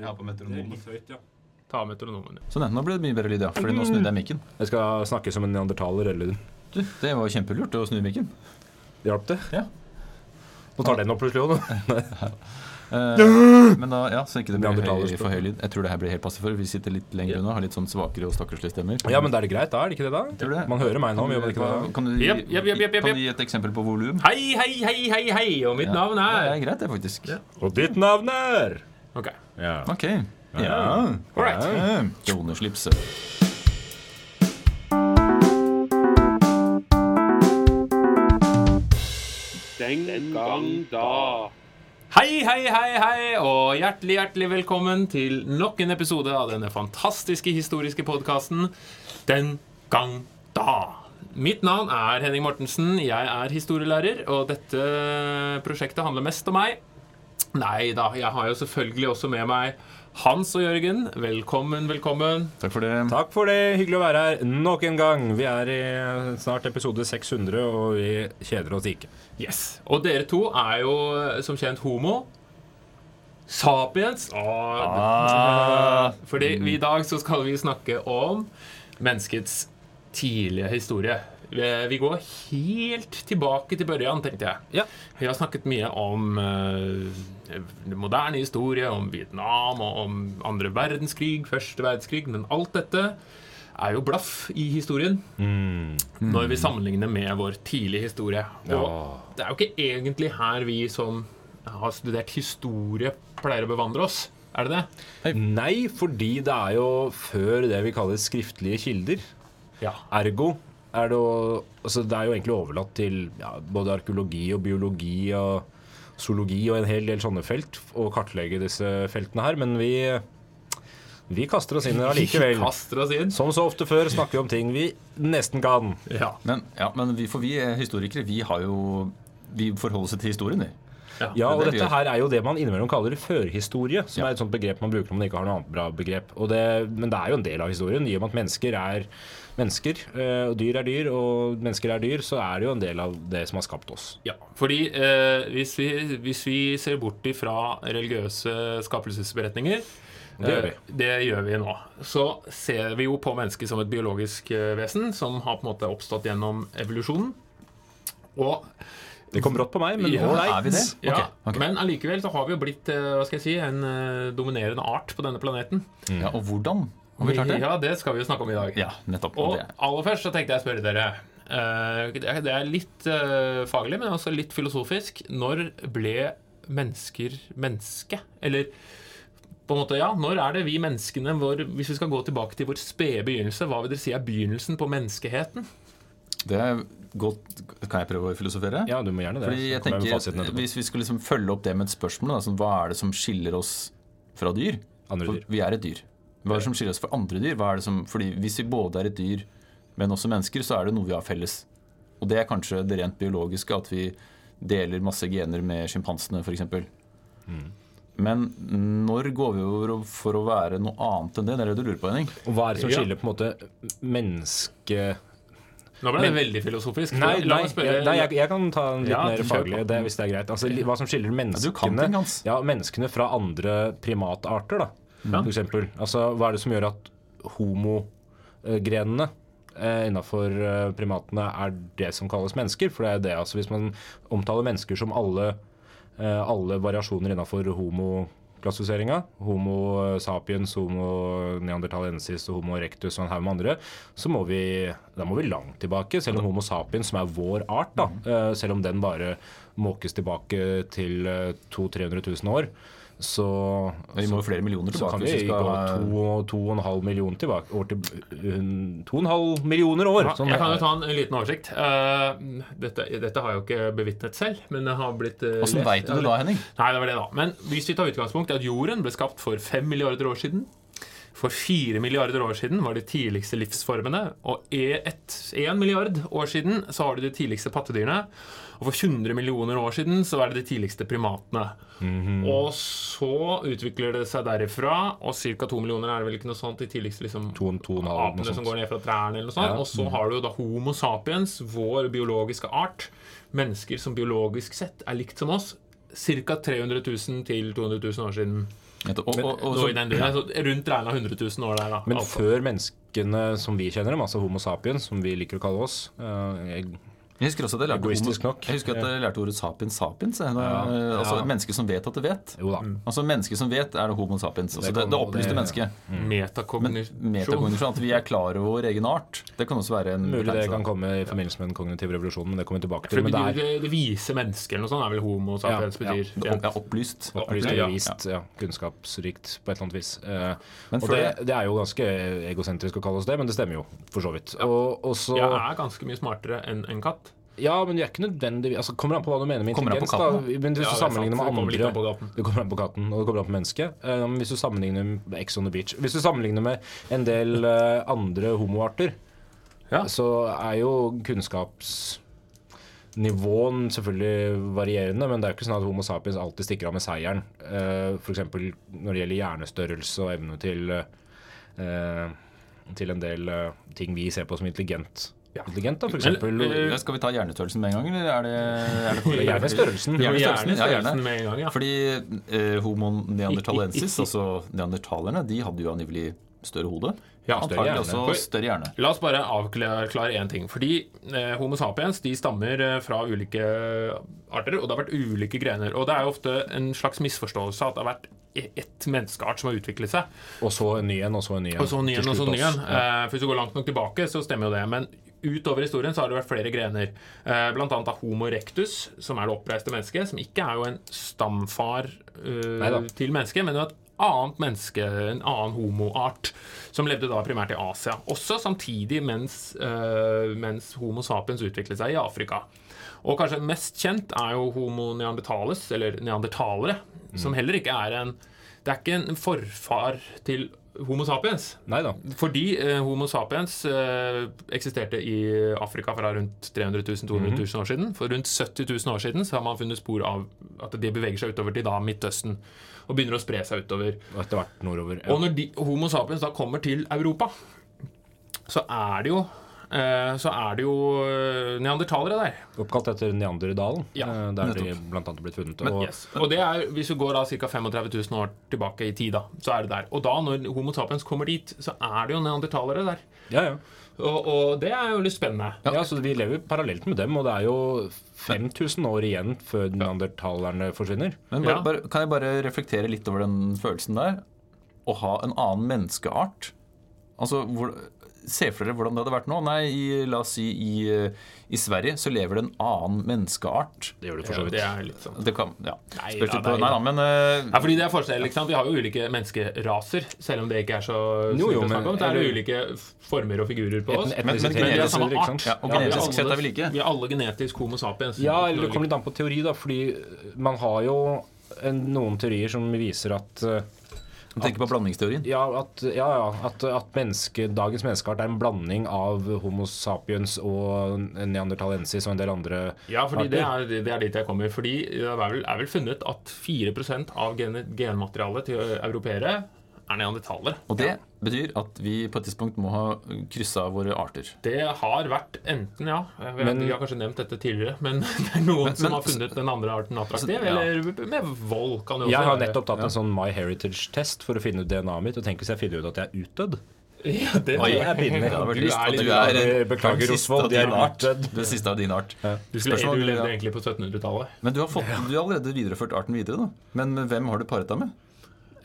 Ja, på metronomen. høyt, ja. Ta metronomen. ja. Sånn. Nå ble det mye bedre lyd, ja. Fordi nå snudde jeg mikken. Jeg skal snakke som en neandertaler, eller Du, det var kjempelurt å snu mikken. Hjalp det? Ja. Nå tar den opp plutselig òg, Uh, men da, ja, så ikke det blir høy, for høy lyd. Jeg tror det her blir helt passe for. Vi sitter litt lenger unna, har litt sånn svakere og stakkarslige stemmer. Ja, men da er det greit, da? Er det ikke det, da? Tror du det? Man hører meg nå, Kan du, kan du, kan du gi et eksempel på volum? Hei, hei, hei, hei, hei! Og mitt navn Ja, det er er greit, det, faktisk. Ja. Og ditt navn er Ok. Ja. Ok. Ja. All right. ja. Kjoleslipset. Den gang da. Hei, hei, hei, hei, og hjertelig, hjertelig velkommen til nok en episode av denne fantastiske historiske podkasten Den gang da. Mitt navn er Henning Mortensen. Jeg er historielærer, og dette prosjektet handler mest om meg. Nei da, jeg har jo selvfølgelig også med meg Hans og Jørgen. Velkommen, velkommen. Takk for det. Takk for det. Hyggelig å være her nok en gang. Vi er i snart episode 600, og vi kjeder oss ikke. Yes. Og dere to er jo som kjent homo. Sapiens. Ah. Fordi i dag så skal vi snakke om menneskets tidlige historie. Vi, vi går helt tilbake til børjan, tenkte jeg. Ja. Vi har snakket mye om uh, moderne historie, om Vietnam og om andre verdenskrig, første verdenskrig, men alt dette er jo blaff i historien når vi sammenligner med vår tidlige historie. Og Ja. det er jo ikke egentlig her vi som har studert historie, pleier å bevandre oss. Er det det? Nei, fordi det er jo før det vi kaller skriftlige kilder. Ja. Ergo er det altså Det er jo egentlig overlatt til ja, både arkeologi og biologi og zoologi og en hel del sånne felt å kartlegge disse feltene her, men vi vi kaster oss inn i det allikevel. Som så ofte før snakker vi om ting vi nesten kan. Ja. Men, ja, men vi, for vi er historikere, vi har jo Vi forholder oss til historien, vi. Ja, og det dette her er jo det man innimellom kaller førhistorie, som Ja. er et sånt begrep man bruker når man ikke har noe annet bra begrep. Og det, men det er jo en del av historien. I og med at mennesker er mennesker, eh, og dyr er dyr, og mennesker er dyr, så er det jo en del av det som har skapt oss. ja. Fordi eh, hvis, vi, hvis vi ser bort ifra religiøse skapelsesberetninger Det gjør vi. eh, Det gjør vi nå. Så ser vi jo på mennesket som et biologisk eh, vesen som har på en måte oppstått gjennom evolusjonen. Og Det kom brått på meg, men Ja, er vi det? Ja, okay, ok. Men allikevel så har vi jo blitt hva skal jeg si, en dominerende art på denne planeten. Ja, og hvordan har vi klart det? Ja, det skal vi jo snakke om i dag. Ja, nettopp. Og det. aller først så tenkte jeg å spørre dere eh, Det er- litt eh, faglig, men også litt filosofisk. Når ble mennesker menneske? Eller på en måte, ja, når er det vi menneskene vår, Hvis vi skal gå tilbake til vår spede begynnelse, hva vil dere si er begynnelsen på menneskeheten? det er godt Kan jeg prøve å filosofere? Ja, du må gjerne det. Fordi jeg tenker. Hvis vi skulle liksom følge opp det med et spørsmål, da, sånn, hva er det som skiller oss fra dyr? Andre For vi er et dyr. Hva er det som skiller oss fra andre dyr? Hva er det som, fordi Hvis vi både er et dyr, men også mennesker, så er det noe vi har felles. Og det er kanskje det rent biologiske, at vi deler masse gener med sjimpansene f.eks. Mm. Men når går vi over for å være noe annet enn det? Det er det du lurer på, Henning? Og hva er det som skiller på en måte menneske... Nå ble det veldig filosofisk. Nei, La nei, meg spørre- nei jeg, jeg kan ta en litt Ja, mer faglig, det, hvis det er greit. Altså, hva som skiller menneskene, ja, menneskene fra andre primatarter, da, Ja. for. Altså, hva er det som gjør at homogrenene eh, innafor eh, primatene er det som kalles mennesker? For det er det, altså Hvis man omtaler mennesker som alle, eh, alle variasjoner innafor homoklassifiseringa, homo sapiens, homo neandertalensis og homo erectus og en haug med andre, så må vi, da må vi langt tilbake. Selv om homo sapiens, som er vår art, da, eh, selv om den bare måkes tilbake til eh, 200 000-300 000 år, så Vi må jo flere millioner så tilbake. kan hvis vi skal... gå to, to og en halv million tilbake år til, To og en halv millioner år! Ja, sånn jeg kan jo ta en, en liten oversikt. Uh, dette, dette har jeg jo ikke bevitnet selv, men det har blitt uh, Åssen veit du det da, Henning? Nei, det var det da. Men hvis vi tar utgangspunkt i at jorden ble skapt for fem milliarder år siden For fire milliarder år siden var de tidligste livsformene. Og én milliard år siden så har du de tidligste pattedyrene. Og for 100 millioner år siden så er det de tidligste primatene. Og så utvikler det seg derifra, og ca. to millioner er det vel ikke noe sånt, de tidligste liksom, To, to apene som går ned fra trærne, eller noe sånt. Ja. Og så har du jo da Homo sapiens, vår biologiske art. Mennesker som biologisk sett er likt som oss. Ca. 300 000 til 200 000 år siden. Og, og, og, og, så, den delen, så rundt regna 100 000 år der, da. Men før menneskene som vi kjenner dem, altså Homo sapiens, som vi liker å kalle oss eh, jeg, husker også at jeg lærte, Egoistisk nok. jeg husker at jeg lærte ordet sapiens sapiens. jeg. Ja. eh, Altså Ja. mennesker som vet at det vet. Jo da. Altså Mennesker som vet, er det homo sapiens. Altså Det det, det opplyste mennesket. Men Metakognisjon. metakognisjon, at vi er klar over vår egen art, det kan også være en Mulig det kan komme i forbindelse med den kognitive revolusjonen, men det kommer vi tilbake til. Men det, det er det, vise mennesket eller noe sånt er vel homo sapiens Ja, ja. betyr. Ja, opp- ja, opplyst. opplyst Ja. vist, ja, kunnskapsrikt på et eller annet vis. Eh, Men og det, det er jo ganske egosentrisk å kalle oss det, men det stemmer jo, for så vidt. Og, også, Jeg er ganske mye smartere enn en katt. Ja, men det er ikke nødvendigvis altså, Kommer an på hva du mener med intelligens. da. Men hvis Ja, du er sammenligner sant, med andre. Det kommer an på katten, og det kommer an på mennesket. Um, hvis du sammenligner med Ex on the Beach Hvis du sammenligner med en del uh, andre homoarter, Ja. så er jo kunnskapsnivåen selvfølgelig varierende, men det er jo ikke sånn at Homo sapiens alltid stikker av med seieren. Uh, F.eks. når det gjelder hjernestørrelse og evne til uh, til en del uh, ting vi ser på som intelligent. Ja. Intelligent da, for eksempel. eh, Ja, skal vi ta hjernestørrelsen med en gang, eller er det, er det for... Hjernestørrelsen. gjerne størrelsen. Du må Gjerne gjerne størrelsen, ja, gjerne. med en gang, ja. Fordi eh, homo neandertalensis, altså neandertalerne, de hadde jo angivelig større hode. Ja, større hjerne. også større hjerne. La oss bare avklare én ting. Fordi eh, Homo sapiens de stammer eh, fra ulike arter, og det har vært ulike grener. Og det er jo ofte en slags misforståelse at det har vært e- ett menneskeart som har utviklet seg. Og så en ny en, og så en ny en. Og så ny en, og så en ny en. Ja. Eh, for Hvis du går langt nok tilbake, så stemmer jo det. Men utover historien så har det vært flere grener. Eh, blant annet av Homo rectus, som er det oppreiste mennesket. Som ikke er jo en stamfar uh, til mennesket, men jo et annet menneske, en annen homoart, som levde da primært i Asia. Også samtidig mens, uh, mens Homo sapiens utviklet seg i Afrika. Og kanskje mest kjent er jo Homo neandertales, eller neandertalere, som heller ikke er en Det er ikke en forfar til Homo sapiens. Nei da. Fordi eh, Homo sapiens eh, eksisterte i Afrika fra rundt 300 000-200 000 år siden. For rundt 70 000 år siden så har man funnet spor av at de beveger seg utover til da Midtøsten. Og begynner å spre seg utover. Og etter hvert nordover. Ja. Og når de, Homo sapiens da kommer til Europa, så er det jo så er det jo eh, neandertalere der. Oppkalt etter Neanderdalen, Ja, eh, der de nettopp. blant annet blitt funnet. Men- Og, Yes. Og det er, hvis du går da ca. 35 000 år tilbake i tid, da, så er det der. Og da, når Homo sapiens kommer dit, så er det jo neandertalere der. ja, ja. Og, og det er jo litt spennende. Ja. så Vi lever parallelt med dem, og det er jo 5000 år igjen før neandertalerne forsvinner. Men bare, bare, kan jeg bare reflektere litt over den følelsen der? Å ha en annen menneskeart? Altså, hvor, Se for dere hvordan det hadde vært nå. Nei, i, la oss si i, eh, i Sverige så lever det en annen menneskeart. Det gjør det for Ja, så det er litt sånn Det kan, ja. Nei, ja, på, det er- nei da, men uh, Ja, fordi det er forskjell, ikke sant? Vi har jo ulike menneskeraser, selv om det ikke er så Jo, jo, snilt å men- snakke om. Det er jo ulike former og figurer på oss. Et- Men- men Men vi er samme art. Ja, og genetisk sett er vi like. Vi er alle genetisk homo sapiens. Ja, eller det kommer litt an på teori, da. Fordi man har jo en, noen teorier som viser at eh, at, på blandingsteorien. Ja, at, ja, ja, at, at menneske, dagens menneskeart er en blanding av Homo sapiens og neandertalensis og en del andre Ja, fordi det er, det er dit jeg kommer. Fordi det er vel, er vel funnet at 4% av gen, genmaterialet til europeere er neandertalere. Og det betyr at vi på et tidspunkt må ha kryssa våre arter. Det har vært enten, ja Vi, Men- Vi har kanskje nevnt dette tidligere, men det er noen Men- som men- har funnet den andre arten attraktiv. Så, ja. Eller med vold, kan det også Jeg har nettopp tatt en sånn My Heritage-test for å finne ut DNA-et mitt. Og tenk hvis jeg finner ut at jeg er utdødd. Ja, det Oi, jeg er Du er litt- du er Beklager, av jeg er din art. utdødd. Siste av din art. Du, Spørsmål, du levde ja. egentlig på 1700-tallet. Men du har, fått, du har allerede videreført arten videre, da. Men hvem har du paret deg med?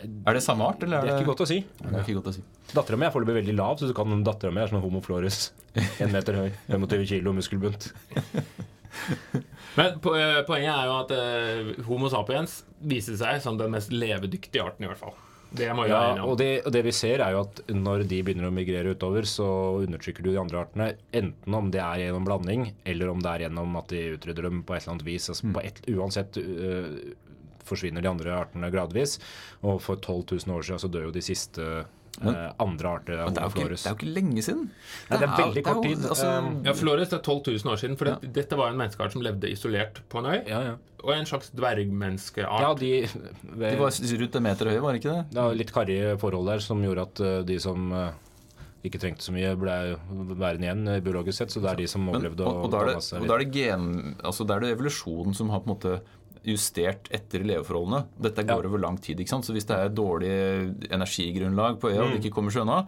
Er det samme art, eller Det er ikke godt å si. Det er ikke godt å si. Dattera mi er foreløpig veldig lav, så du kan dattera mi er som en homo florus. En meter høy, 25 kilo muskelbunt. Men eh, poenget er jo at eh, Homo sapiens viste seg som den mest levedyktige arten, i hvert fall. Det må Ja, og det, og det vi ser, er jo at når de begynner å migrere utover, så undertrykker du de andre artene. Enten om det er gjennom blanding, eller om det er gjennom at de utrydder dem på et eller annet vis. Altså, på et, uansett forsvinner de andre artene gradvis. Og for 12 000 år siden så dør jo de siste øh, andre arter av Men det er, Homo florus. det er jo ikke lenge siden. Nei, det er veldig kort tid. Altså, Um, Ja, Flores er 12 000 år siden. For ja. dette var en menneskeart som levde isolert på en øy. Ja, ja. Og en slags dvergmenneskeart. ja de, de var rundt en meter høye, var det ikke det? Det var litt karrige forhold der som gjorde at øh, de som øh, ikke trengte så mye, ble værende igjen øh, biologisk sett. Så det er de som Men, overlevde. og, og, da er det, og da er det gen... Altså da er det evolusjonen som har på en måte justert etter leveforholdene. Dette går Ja. over lang tid. ikke sant? Så hvis det er et dårlig energigrunnlag på øya og Mm. det ikke kommer seg unna,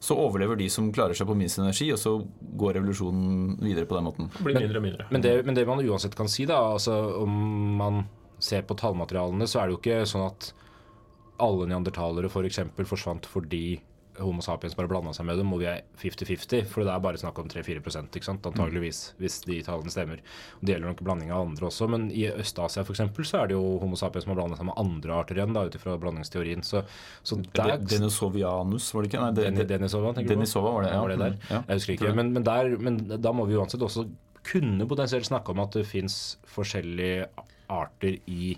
så overlever de som klarer seg på minst energi, og så går revolusjonen videre på den måten. Det blir mindre og mindre. Men det, men det man uansett kan si, da, altså om man ser på tallmaterialene, så er det jo ikke sånn at alle neandertalere f.eks. For forsvant fordi Homo sapiens bare blanda seg med dem, og vi er 50-50. For det er bare snakk om 3-4 ikke sant, antageligvis, hvis de tallene stemmer. Og Det gjelder nok blanding av andre også, men i Øst-Asia f.eks. så er det jo Homo sapiens som har blanda seg med andre arter igjen, da, ut ifra blandingsteorien. Så, så der Denisovianus, var det ikke? Nei, det, det, Denisova, tenker du på? Denisova var det, ja. var det der? Mm, ja. Jeg husker ikke. Men, men, der, men da må vi uansett også kunne potensielt snakke om at det fins forskjellige arter i,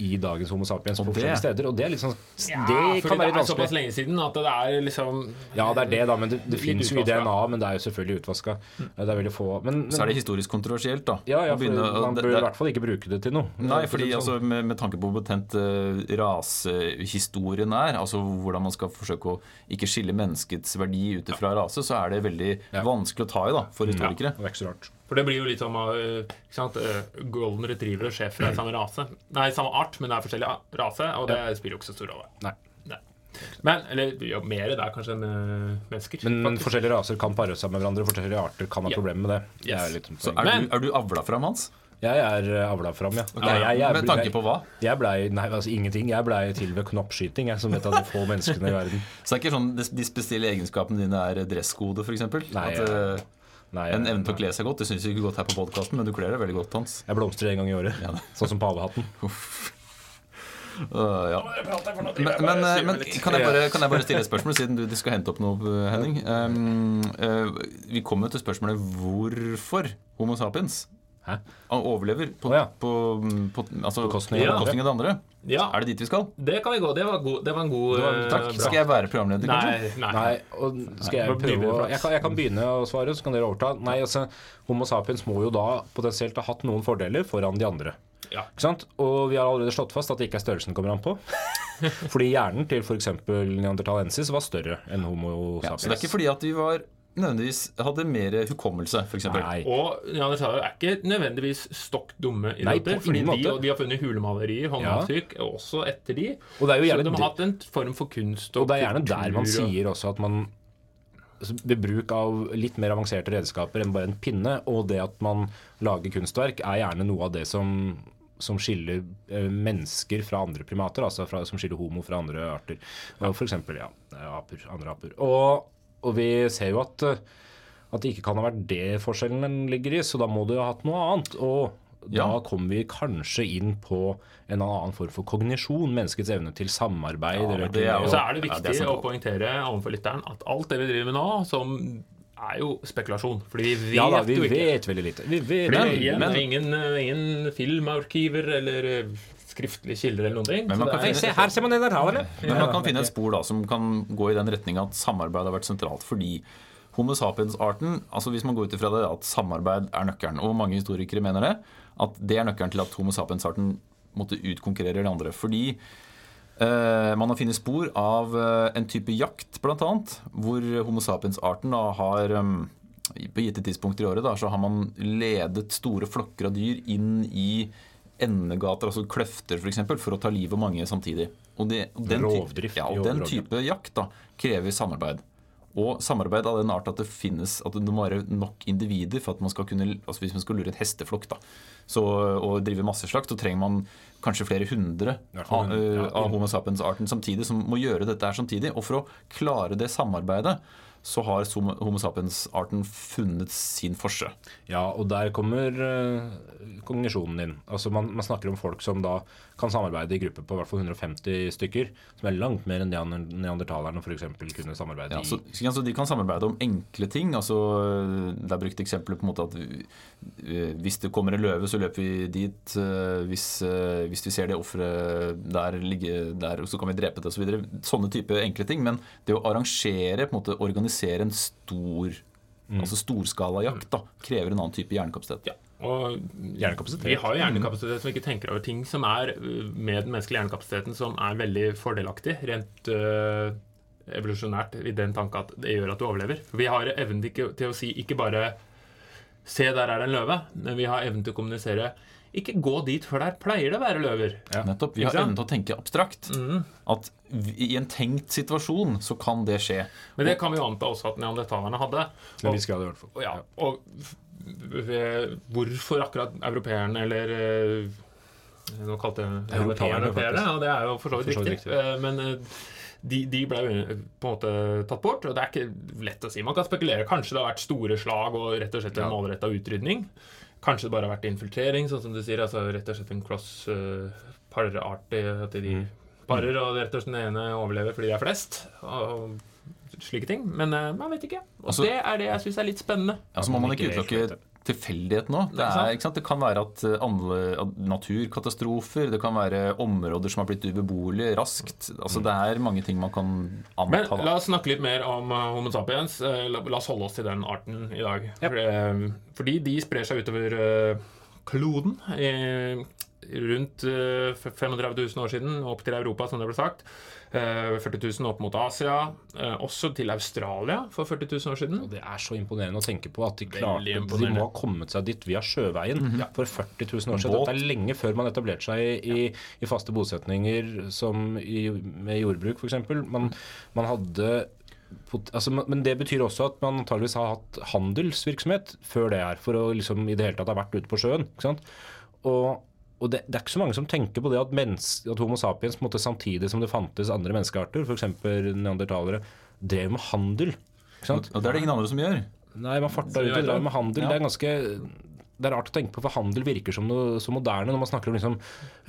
i dagens Homo sapiens på flere forskjellige steder. Og det er litt sånn Ja, Det kan være det er såpass lenge siden at det er liksom Ja, det er det, da, men det, det Litt fins jo i. DNA, men det er jo selvfølgelig utvaska. Det er veldig få Men, men Så er det historisk kontroversielt, da. ja, ja, for begynne man man det- bør i hvert fall ikke bruke det til noe. Nei, fordi det altså, sånn. med, med tanke på hvor betent uh, rasehistorien er, altså hvordan man skal forsøke å ikke skille menneskets verdi ut fra rase, så er det veldig Ja. vanskelig å ta i da, for historikere. Det er ikke så rart. For det blir jo litt som uh, ikke sant? uh, Golden retriever og schæfer er samme rase. Nei, samme art, men det er forskjellig rase, og det spiller jo ikke så stor rolle. Nei. Nei. Men, eller ja, mer der kanskje enn uh, mennesker. Men, faktisk. forskjellige raser kan pare seg med hverandre, forskjellige arter kan ha Ja. problemer med det. det er litt Så er, Men- du, er du avla fram, Hans? Jeg er eh, avla fram, ja. Ok, Jeg- jeg- jeg- med tanke på hva? Jeg blei Nei, altså ingenting. Jeg blei til ved knoppskyting, jeg, som et av de få menneskene i verden. Så det er ikke sånn de, spesielle egenskapene dine er dresskode, f.eks.? Nei, At, uh, Nei, en evne til å kle seg godt. Det syns vi ikke godt her på podkasten, men du kler deg veldig godt, Hans. jeg blomstrer en gang i året. Ja. Sånn som pavehatten. Uh, ja. Men, men, men kan, jeg bare, kan jeg bare stille et spørsmål, siden du, du skal hente opp noe, Henning? Um, uh, vi kommer til spørsmålet hvorfor Homo sapiens Hæ? Han overlever på, oh, ja. på, på, altså, på bekostning av det andre. Ja, Er det dit vi skal? det kan vi gå. Det var, god, det var en god var- uh, takk. bra. Skal jeg være programleder, kanskje? Nei, nei. Nei, og skal jeg prøve å jeg kan, jeg kan begynne å svare, så kan dere overta. Nei, altså, Homo sapiens må jo da potensielt ha hatt noen fordeler foran de andre. Ja. Ikke sant? Og vi har allerede slått fast at det ikke er størrelsen det kommer an på. Fordi hjernen til f.eks. neandertalensis var større enn Homo Ja, sapiens. så det er ikke fordi at vi var nødvendigvis hadde mer hukommelse, f.eks. Og neandertalere er ikke nødvendigvis stokk dumme idioter. Fordi de, de har funnet hulemalerier, håndavtrykk, også etter de. Og det er jo Så de har hatt en form for kunst og, Og det er gjerne der man sier også at man altså, ved bruk av litt mer avanserte redskaper enn bare en pinne, og det at man lager kunstverk, er gjerne noe av det som, som skiller eh, mennesker fra andre primater, altså fra, som skiller homo fra andre arter. For eksempel, ja, aper, andre aper. Og, og vi ser jo at, eh, at det ikke kan ha vært det forskjellen den ligger i, så da må du ha hatt noe annet. Og da Ja. kommer vi kanskje inn på en annen form for kognisjon, menneskets evne til samarbeid. Ja, det Og så er det Ja, viktig det er å poengtere overfor lytteren at alt det vi driver med nå, som er jo spekulasjon. Fordi vi vet Ja da, vi jo ikke. vet veldig lite. Vi vet Fordi Men- igjen, men- ingen, ingen filmarkiver eller skriftlige kilder eller noen ting. Men man det kan finne- Se, her ser man neandertalerne! Men man kan finne et spor da som kan gå i den retning at samarbeid har vært sentralt. Fordi Homo sapiens-arten altså Hvis man går ut ifra det at samarbeid er nøkkelen, og mange historikere mener det, at det er nøkkelen til at Homo sapiens-arten måtte utkonkurrere de andre. Fordi eh, man har funnet spor av eh, en type jakt, bl.a., hvor Homo sapiens-arten har eh, På gitte tidspunkter i året da, så har man ledet store flokker av dyr inn i endegater, altså kløfter f.eks., for, eksempel, for å ta livet av mange samtidig. Og, det, og den, Rovdrift ja, og den type jakt da, krever samarbeid. Og samarbeid av den art at det finnes at det må være nok individer for at man skal kunne altså Hvis man skal lure en hesteflokk da, så, og drive masseslakt, så trenger man kanskje flere hundre hvert fall av, øh, av Homo sapiens-arten samtidig, som må gjøre dette her samtidig. Og for å klare det samarbeidet, så har Homo sapiens-arten funnet sin forse. Ja, og der kommer eh, kognisjonen inn. Altså man, man snakker om folk som da kan samarbeide i grupper på i hvert fall 150 stykker, som er langt mer enn neander- neandertalerne f.eks. kunne samarbeide Ja, i. så, så De kan samarbeide om enkle ting. altså Det er brukt eksempler på en måte at vi, hvis det kommer en løve, så løper vi dit. eh, Hvis, eh, hvis vi ser det offeret der ligge der, så kan vi drepe det osv. Så videre. Sånne type enkle ting. Men det å arrangere, på en måte organisere en stor altså storskala jakt da, krever en annen type hjernekapasitet. Ja. Og Hjernekapasitet. vi har jo hjernekapasitet som ikke tenker over ting som er uh, med den menneskelige hjernekapasiteten som er veldig fordelaktig rent øh, evolusjonært i den tanke at det gjør at du overlever. Vi har evnen til, å si ikke bare Se, der er det en løve. Men vi har evnen til å kommunisere ikke gå dit, for der pleier det å være løver. Nettopp. Vi har evnen til å tenke abstrakt. At vi, i en tenkt situasjon så kan det skje. Men det kan vi jo anta også at neandertalerne hadde. Og- viss grad, i hvert fall. Og Ja, og hvorfor akkurat europeerne eller eh, Nå kalte jeg Europeerne, og det er jo for så vidt riktig. Eh, Men eh, de, de ble eh, på en måte tatt bort, og det er ikke lett å si. Man kan spekulere. Kanskje det har vært store slag og rett og slett en målretta utrydning. Kanskje det bare har vært infiltrering, sånn som du sier. altså Rett og slett en cross uh, parartig At de Mm. parer, og rett og slett den ene overlever fordi de er flest. Og slike ting. Men eh, man vet ikke. Og Altså- det er det jeg syns er litt spennende. Altså må man ikke Ikke utelukke tilfeldighet nå. Det, er, ikke sant? det kan være at eh, andre, at naturkatastrofer, det kan være områder som har blitt ubeboelige raskt. Altså Det er mange ting man kan Men la oss snakke litt mer om uh, Homo sapiens. Eh, la, la oss holde oss til den arten i dag. Eh, fordi de sprer seg utover eh, kloden rundt uh, 35 000 år siden, opp til Europa, som det ble sagt. Eh, 40 000 opp mot Asia. eh, også til Australia for 40 000 år siden. Og Det er så imponerende å tenke på at de klarte De må ha kommet seg dit via sjøveien for 40 000 år siden. Båt. Dette er lenge før man etablerte seg i, i faste bosetninger som i, med jordbruk, f.eks. Man, man hadde Altså, men- men det betyr også at man antageligvis har hatt handelsvirksomhet før det her, for å liksom i det hele tatt ha vært ute på sjøen. ikke sant? Og, og det, det er ikke så mange som tenker på det at, mens, at Homo sapiens på en måte, samtidig som det fantes andre menneskearter, f.eks. neandertalere, drev med handel. ikke sant? Og det er det ingen andre som gjør. Nei, man farta ut og drev med handel. Ja. Det er ganske det er rart å tenke på, for handel virker som noe så moderne. Når man snakker om liksom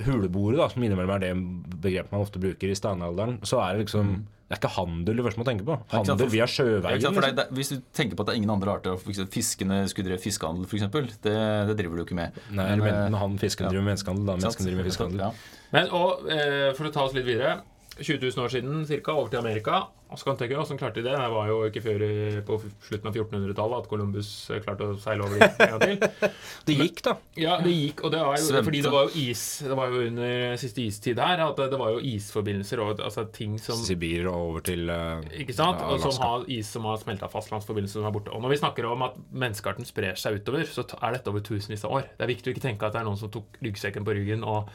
huleboere, som innimellom er det begrepet man ofte bruker i steinalderen, så er det liksom Det er ikke handel du først må tenke på. Handel via sjøveien. Ja, for liksom. det, det, hvis du tenker på at det er ingen andre arter f.eks. Fiskene skulle drevet fiskehandel, f.eks., det, det driver du ikke med. Nei, Men, eller eh, men han fisken driver med menneskehandel, da. Mennesken driver med fiskehandel. Ja. Men og eh, For å ta oss litt videre 20 000 år siden cirka, over til Amerika. Så kan tenke, Hvordan klarte de det? Det var jo ikke før på slutten av 1400-tallet at Columbus eh, klarte å seile over dit en gang til. Det gikk, da. Ja, det gikk, og det var jo Svømte. fordi det var jo is Det var jo under siste istid her at det, var jo isforbindelser og altså ting som Sibir og over til uh, ikke sant? ja, Og som har is som har smelta fastlandsforbindelser som er borte. Og når vi snakker om at menneskearten sprer seg utover, så er dette over tusenvis av år. Det er viktig å ikke tenke at det er noen som tok ryggsekken på ryggen og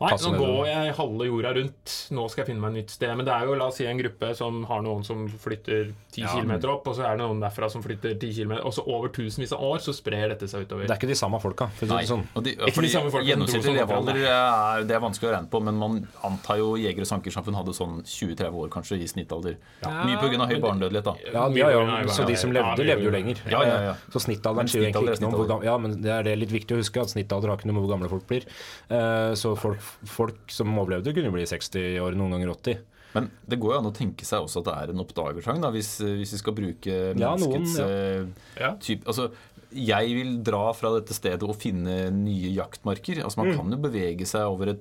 Nei, nå går jeg halve jorda rundt, nå skal jeg finne meg et nytt sted. Men det er jo la oss si en gruppe som har noen som flytter 10 Ja, km opp, og så er det noen derfra som flytter 10 km, og så over tusenvis av år så sprer dette seg utover. Det er ikke de samme folka. Nei. sånn. De, Ikke de samme folka Gjennomsnittlig levealder er, det er vanskelig å regne på, men man antar jo jeger- og sankersamfunn hadde sånn 20-30 år kanskje i snittalder. Mye pga. høy barnedødelighet, da. Ja, ja, ja, så de som levde, levde jo lenger. Ja, ja, ja. Så snittalderen sier egentlig snittalder ikke noe om hvor gamle Ja, men det er det litt viktig å huske, at snittalder har ikke noe med hvor gamle folk blir. Eh, Så folk, folk som overlevde, kunne bli 60 år, noen ganger 80. Men det går jo an å tenke seg også at det er en oppdagersang, da, hvis, hvis vi skal bruke noen, menneskets ja. eh, Ja. typ, altså, Jeg vil dra fra dette stedet og finne nye jaktmarker. Altså Man Mm. kan jo bevege seg over et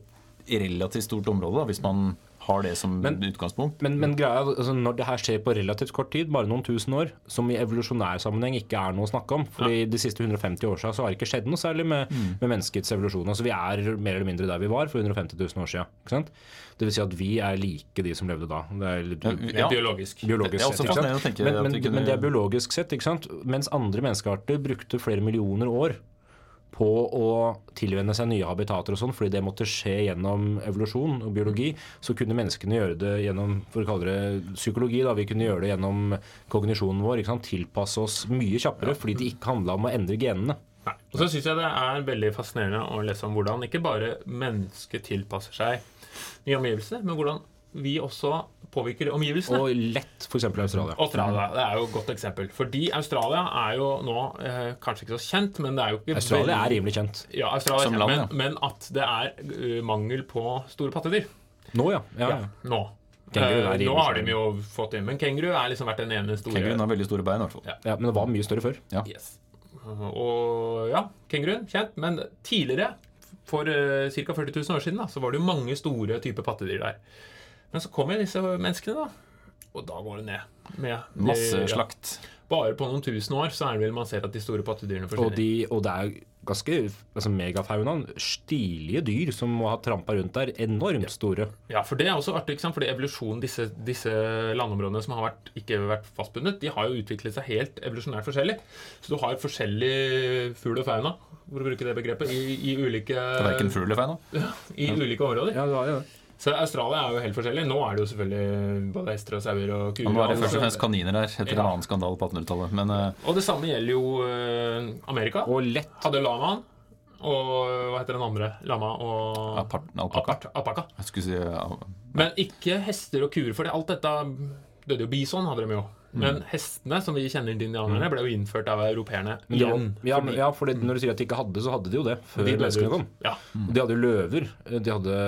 relativt stort område da, hvis man har det som Men- utgangspunkt. Men, men greia, altså når det her skjer på relativt kort tid, bare noen tusen år, som i evolusjonær sammenheng ikke er noe å snakke om Fordi de siste 150 år siden så har det ikke skjedd noe særlig med, med menneskets evolusjon. Altså Vi er mer eller mindre der vi var for 150 000 år siden. Ikke sant? Det vil si at vi er like de som levde da. Det er litt, Ja, Biologisk. biologisk Det sett. Men, men, kunne- men det er biologisk sett, ikke sant? Mens andre menneskearter brukte flere millioner år på å tilvenne seg nye habitater og sånn, fordi det måtte skje gjennom evolusjon og biologi, så kunne menneskene gjøre det gjennom for å kalle det psykologi. da, Vi kunne gjøre det gjennom kognisjonen vår. ikke sant, Tilpasse oss mye kjappere, fordi det ikke handla om å endre genene. Nei. Og så syns jeg det er veldig fascinerende å lese om hvordan ikke bare mennesket tilpasser seg nye omgivelser, men hvordan vi også påvirker omgivelsene. Og lett f.eks. Australia. Australia det er jo et godt eksempel. Fordi Australia er jo nå eh, kanskje ikke så kjent, men det er jo ikke Australia er rimelig kjent. ja, Australia er Som kjent, land, men, ja. men at det er uh, mangel på store pattedyr. Nå, ja. ja, ja. Nå. Kenguru er Eh, nå har de jo fått inn Men kenguru er liksom vært den ene store Kenguruen har veldig store bein, i hvert fall. Ja. ja. Men det var mye større før. Yes. Og ja, kenguruen, kjent. Men tidligere, for uh, ca. 40 000 år siden, da, så var det jo mange store typer pattedyr der. Men så kommer disse menneskene, da. Og da går det ned. Med de- Masse ja, slakt. bare på noen tusen år så er det vel man ser at de store pattedyrene Og, de, og det er ganske altså megafaunaen. Stilige dyr som må ha trampa rundt der. Enormt store. Ja, for det er også artig, ikke sant? fordi evolusjonen, disse, disse landområdene som har vært, ikke vært fastbundet, de har jo utviklet seg helt evolusjonært forskjellig. Så du har forskjellig fugl og fauna, for å bruke det begrepet, i, i, ulike, er verken fugl eller fauna? i ulike områder. Ja, det var jo det. Så Australia er jo helt forskjellig. Nå er det jo selvfølgelig både hester og sauer og kuer. Nå er det først og fremst kaniner der, etter en annen skandale på 1800-tallet. Men eh, Og det samme gjelder jo uh, Amerika. Og lett. Hadde lamaen. Og hva heter den andre? Lama og Apaka alpakka. Si ja, Men ikke hester og kuer, for alt dette døde jo. Bison hadde de jo. Men hestene, som vi kjenner til indianerne, ble jo innført av europeerne igjen. ja, fordi ja, for det, når du sier at de ikke hadde, så hadde de jo det. Før de menneskene kom. Ja. De hadde løver. De hadde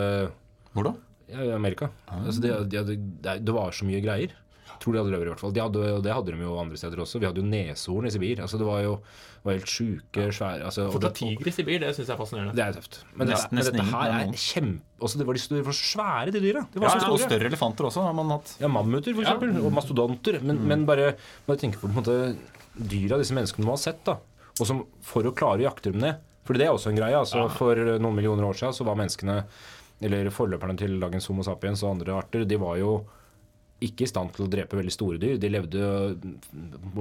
Hvor da? ja, i Amerika. Altså, de, de hadde, det det var så mye greier. Tror de hadde løver, i hvert fall. De hadde, det hadde de jo andre steder også. Vi hadde jo neshorn i Sibir. Altså, det var jo var helt sjuke, svære altså, For det- tiger i Sibir, det syns jeg er fascinerende. Det er tøft. Men, det, Nesten- men dette her er kjempe... Også det var de de var så svære, de dyra. De var Ja, så og større elefanter også har man hatt. Ja, mammuter, for Ja. Og mastodonter. Men, men bare, bare tenk på, på en måte, dyra disse menneskene må ha sett, da. Og som for å klare å jakte dem ned. For det er også en greie. altså For noen millioner år siden så var menneskene, eller forløperne til dagens Homo sapiens og andre arter, de var jo ikke i stand til å drepe veldig store dyr. De levde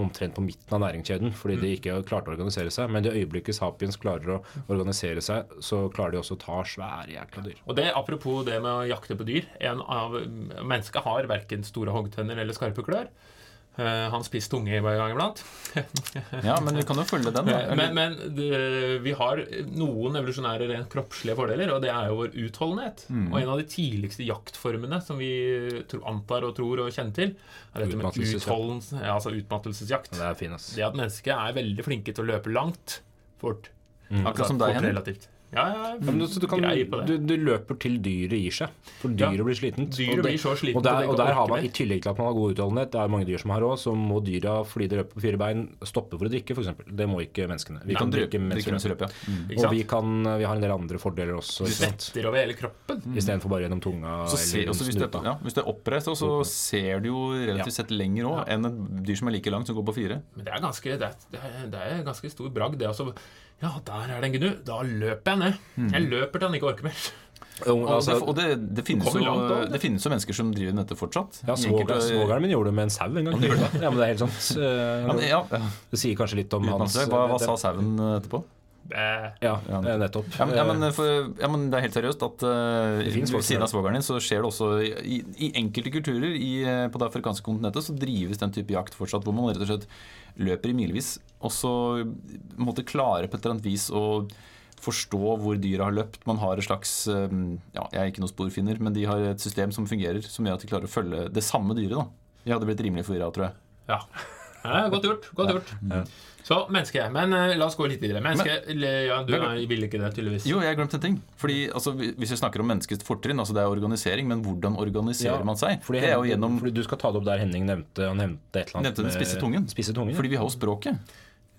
omtrent på midten av næringskjeden fordi de ikke klarte å organisere seg. Men i det øyeblikket sapiens klarer å organisere seg, så klarer de også å ta svære jækla dyr. Og det, Apropos det med å jakte på dyr. En av Mennesket har verken store hoggtenner eller skarpe klør. Eh, han spiser tunge hver gang iblant. Ja, men vi kan jo følge den. da. Men, men det, vi har noen evolusjonære rent kroppslige fordeler, og det er jo vår utholdenhet. Og en av de tidligste jaktformene som vi antar og tror og kjenner til, er dette med ja, altså utmattelsesjakt. Det er. Det at mennesket er veldig flinke til å løpe langt fort. Akkurat som deg, Henning. Ja, ja, Ja, men du, så du, kan, du, du løper til dyret gir seg. For Ja. blir slitent. Dyret og det- blir så slitent Og der, og der har man. I tillegg til at man har god utholdenhet, det er mange dyr som har òg, så må dyra, fordi de løper på fire bein, stoppe for å drikke, f.eks. Det må ikke menneskene. Vi Nei, kan drikke mens vi løper. Mm. Og vi, kan, vi har en del andre fordeler også. Du svetter over hele kroppen. Istedenfor bare gjennom tunga Så se, eller også hvis, det, ja, hvis det er oppreist, så ser du jo relativt sett lenger òg enn et dyr som er like langt, som går på fire. Men det er ganske, det er, det er, ganske stor bragd, det også. Ja, der er det en gnu. Da løper jeg ned. Jeg løper til han ikke orker mer. Og, altså, det, og det, det, finnes jo, det. finnes jo mennesker som driver med dette fortsatt. ja, Svogeren min gjorde det med en sau en gang. Ja, men det er helt sant. Ja, men, Eh, ja. Det sier kanskje litt om Uten hans Hva, hva sa sauen etterpå? Eh, Ja, eh, nettopp. Ja, men, ja, men, Eh, for, ja, men det er helt seriøst at uh, ved siden av svogeren din så skjer det også i, i enkelte kulturer i, eh, på det afrikanske kontinentet så drives den type jakt fortsatt hvor man rett og slett løper i milevis og så måtte klare på et eller annet vis å forstå hvor dyra har løpt. Man har et slags eh, ja, Jeg er ikke noen sporfinner, men de har et system som fungerer, som gjør at de klarer å følge det samme dyret. da. Jeg hadde blitt rimelig forvirra, tror jeg. ja. Ja. Godt gjort. Godt gjort. Så menneske. Men uh, la oss gå litt videre. Menneske, men, ja, Du Men- er, vil ikke det, tydeligvis. Jo, jeg glemte en ting. Fordi altså, Hvis vi snakker om menneskets fortrinn, altså det er organisering, men hvordan organiserer Ja, man seg? fordi, det er jo gjennom fordi du skal ta det opp der Henning nevnte Han nevnte et eller annet Nevnte den spisse tungen. Spisse tungen. Fordi vi har jo språket.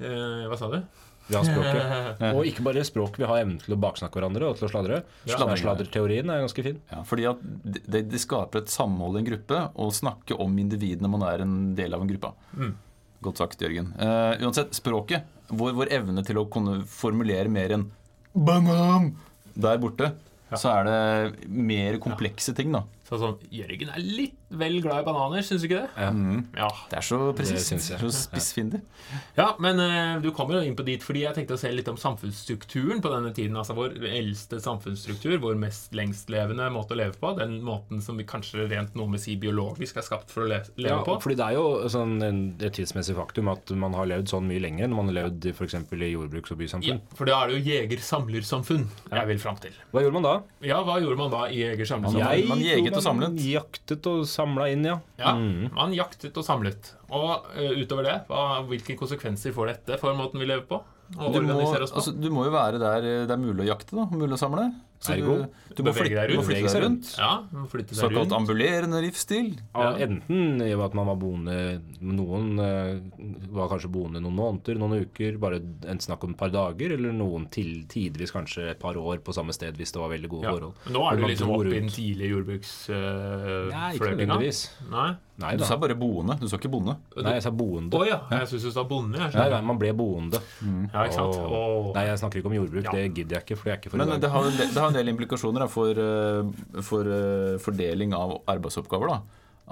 Uh, hva sa du? Vi har språket. Og ikke bare språk, vi har evnen til å baksnakke hverandre og til å sladre. Ja. Sladre- Sladreteorien er ganske fin. Ja, fordi at det, de skaper et samhold i en gruppe å snakke om individene man er en del av en gruppe. Mm. Godt sagt, Jørgen. Uh, uansett, språket, vår, vår evne til å kunne formulere mer enn 'banan' der borte, så er det mer komplekse ting, da. Så sånn, Jørgen er litt vel glad i bananer, syns du ikke det? Ja. Ja. Det er så presist. Så spissfindig. Ja, men uh, du kommer jo inn på dit fordi jeg tenkte å se litt om samfunnsstrukturen på denne tiden. Altså vår eldste samfunnsstruktur, vår mest lengstlevende måte å leve på. Den måten som vi kanskje rent noe med si biologisk er skapt for å le leve Ja, på. fordi det er jo sånn et tidsmessig faktum at man har levd sånn mye lenger enn man har levd f.eks. i jordbruks- og bysamfunn. Ja, for da er det jo jeger-samlersamfunn jeg vil fram til. Hva gjorde man da? Ja, hva gjorde man da i jeger-samlersamfunn? Man jeget og samlet. Jaktet og samla inn, ja. Ja, Mm. man jaktet og samlet. Og uh, utover det, hva, hvilke konsekvenser får dette for måten vi lever på? Og Du må, oss på? altså, du må jo være der eh, det er mulig å jakte, da. Mulig å samle. Så Ergo, du, du må flytte, deg du må rundt. flytte deg rundt. Ja, man flytter seg Såkalt rundt. ambulerende livsstil. Ja, Ja. enten i og med at man var boende Noen eh, var kanskje boende noen måneder, noen uker, bare en snakk om et par dager, eller noen til tidvis kanskje et par år på samme sted hvis det var veldig gode Ja. forhold. Men Nå er du liksom oppe i den tidlige jordbruksfløtinga. Nei, ikke nødvendigvis. Nei? Nei Du da. sa bare boende, du sa ikke bonde. Nei, jeg sa boende. Å ja. Jeg syns du sa bonde. Jeg Nei, skjønner. nei, man ble boende. Ja, ikke sant? Åh. Nei, jeg snakker ikke om jordbruk. Ja. Det gidder jeg ikke, for det er ikke for Men det har, en del- det har en del implikasjoner da, for, eh, for eh, fordeling av arbeidsoppgaver. da.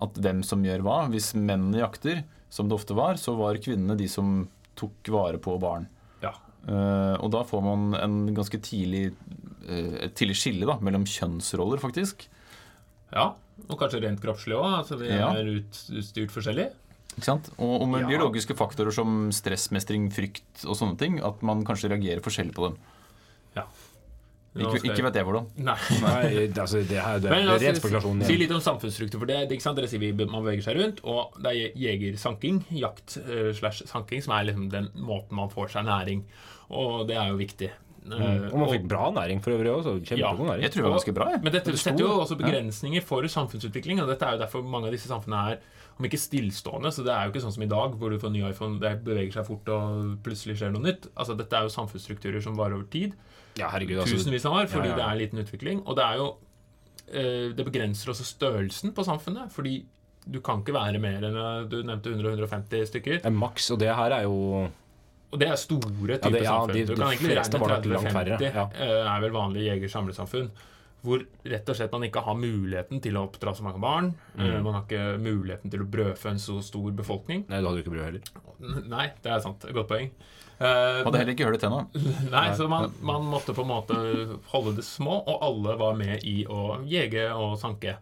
At hvem som gjør hva. Hvis mennene jakter, som det ofte var, så var kvinnene de som tok vare på barn. Ja. Eh, og da får man en ganske tidlig eh, et tidlig skille da, mellom kjønnsroller, faktisk. ja. Og kanskje rent kroppslig òg. Altså, vi Ja. er utstyrt forskjellig. Ikke sant? Og, og med Ja. biologiske faktorer som stressmestring, frykt og sånne ting, at man kanskje reagerer forskjellig på dem. Ja. Ikke, ikke vet jeg hvordan. Nei. Nei, altså, det her det, Men det er oss ren spekulasjon. si litt om samfunnsstruktur. For det, det, ikke sant? Dere sier vi, man beveger seg rundt, og det er jegersanking, jakt eh, slash sanking, som er liksom den måten man får seg næring. Og det er jo viktig. Eh, Mm. Og man fikk bra næring for øvrig òg. Ja. Kjempegod næring. Jeg tror det var ganske bra. Jeg. Men dette Det setter jo også begrensninger for samfunnsutvikling, og dette er jo derfor mange av disse samfunnene er om ikke stillstående, så det er jo ikke sånn som i dag, hvor du får ny iPhone, det beveger seg fort og plutselig skjer noe nytt. Altså Dette er jo samfunnsstrukturer som varer over tid. Ja, herregud. Altså, Tusenvis av år, fordi Ja, ja, ja. det er liten utvikling. Og det er jo eh, Det begrenser også størrelsen på samfunnet, fordi du kan ikke være mer enn eh, Du nevnte 100-150 stykker. en maks, og det her er jo Og det er store typer det- ja, samfunn. de- du kan egentlig regne var nok 30-50 ja. eh, er vel vanlige jeger-samlesamfunn. Hvor rett og slett man ikke har muligheten til å oppdra så mange barn. Mm. Eh, Man har ikke muligheten til å brødfø en så stor befolkning. Nei, du hadde jo ikke brød heller. Nei, det er sant. Godt poeng. Uh, Hadde heller ikke hørt det til nå. Nei, så man, man måtte på en måte holde det små, og alle var med i å jege og sanke.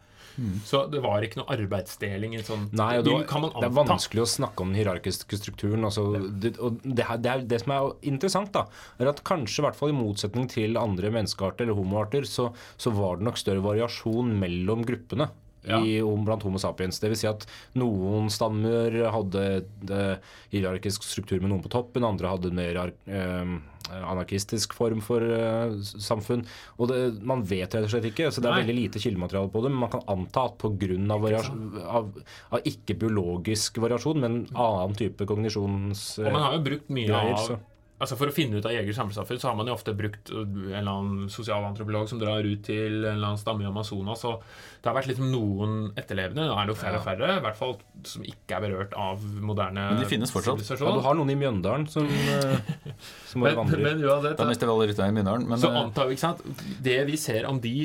Så det var ikke noe arbeidsdeling sånn Mm. Nei, det, var, det er vanskelig å snakke om den hierarkiske strukturen. Altså, det, og det, her- det, er, det som er interessant, da, er at kanskje i hvert fall i motsetning til andre menneskearter eller homoarter, så, så var det nok større variasjon mellom gruppene. I, om- blant Homo sapiens. Det vil si at noen stammer hadde det, hierarkisk struktur med noen på toppen, andre hadde en mer eh, anarkistisk form for eh, samfunn. Og det, man vet rett og slett ikke, så det er Nei. veldig lite kildemateriale på det. Men man kan anta at pga. av, av ikke biologisk variasjon, men annen type kognisjons... Og man har jo brukt mye Greier, av. Altså For å finne ut av jegers samfunn, så har man jo ofte brukt uh, en eller annen sosialantropolog som drar ut til en eller annen stamme i Amazonas. Og det har vært liksom noen etterlevende, nå er det jo færre og færre, i hvert fall som ikke er berørt av moderne Men de finnes fortsatt. Ja, du har noen i Mjøndalen som, eh, som bare men, vandrer. men uansett, Da mister vi alle rytterne i Mjøndalen. Men så eh, antar vi, ikke sant Det vi ser om de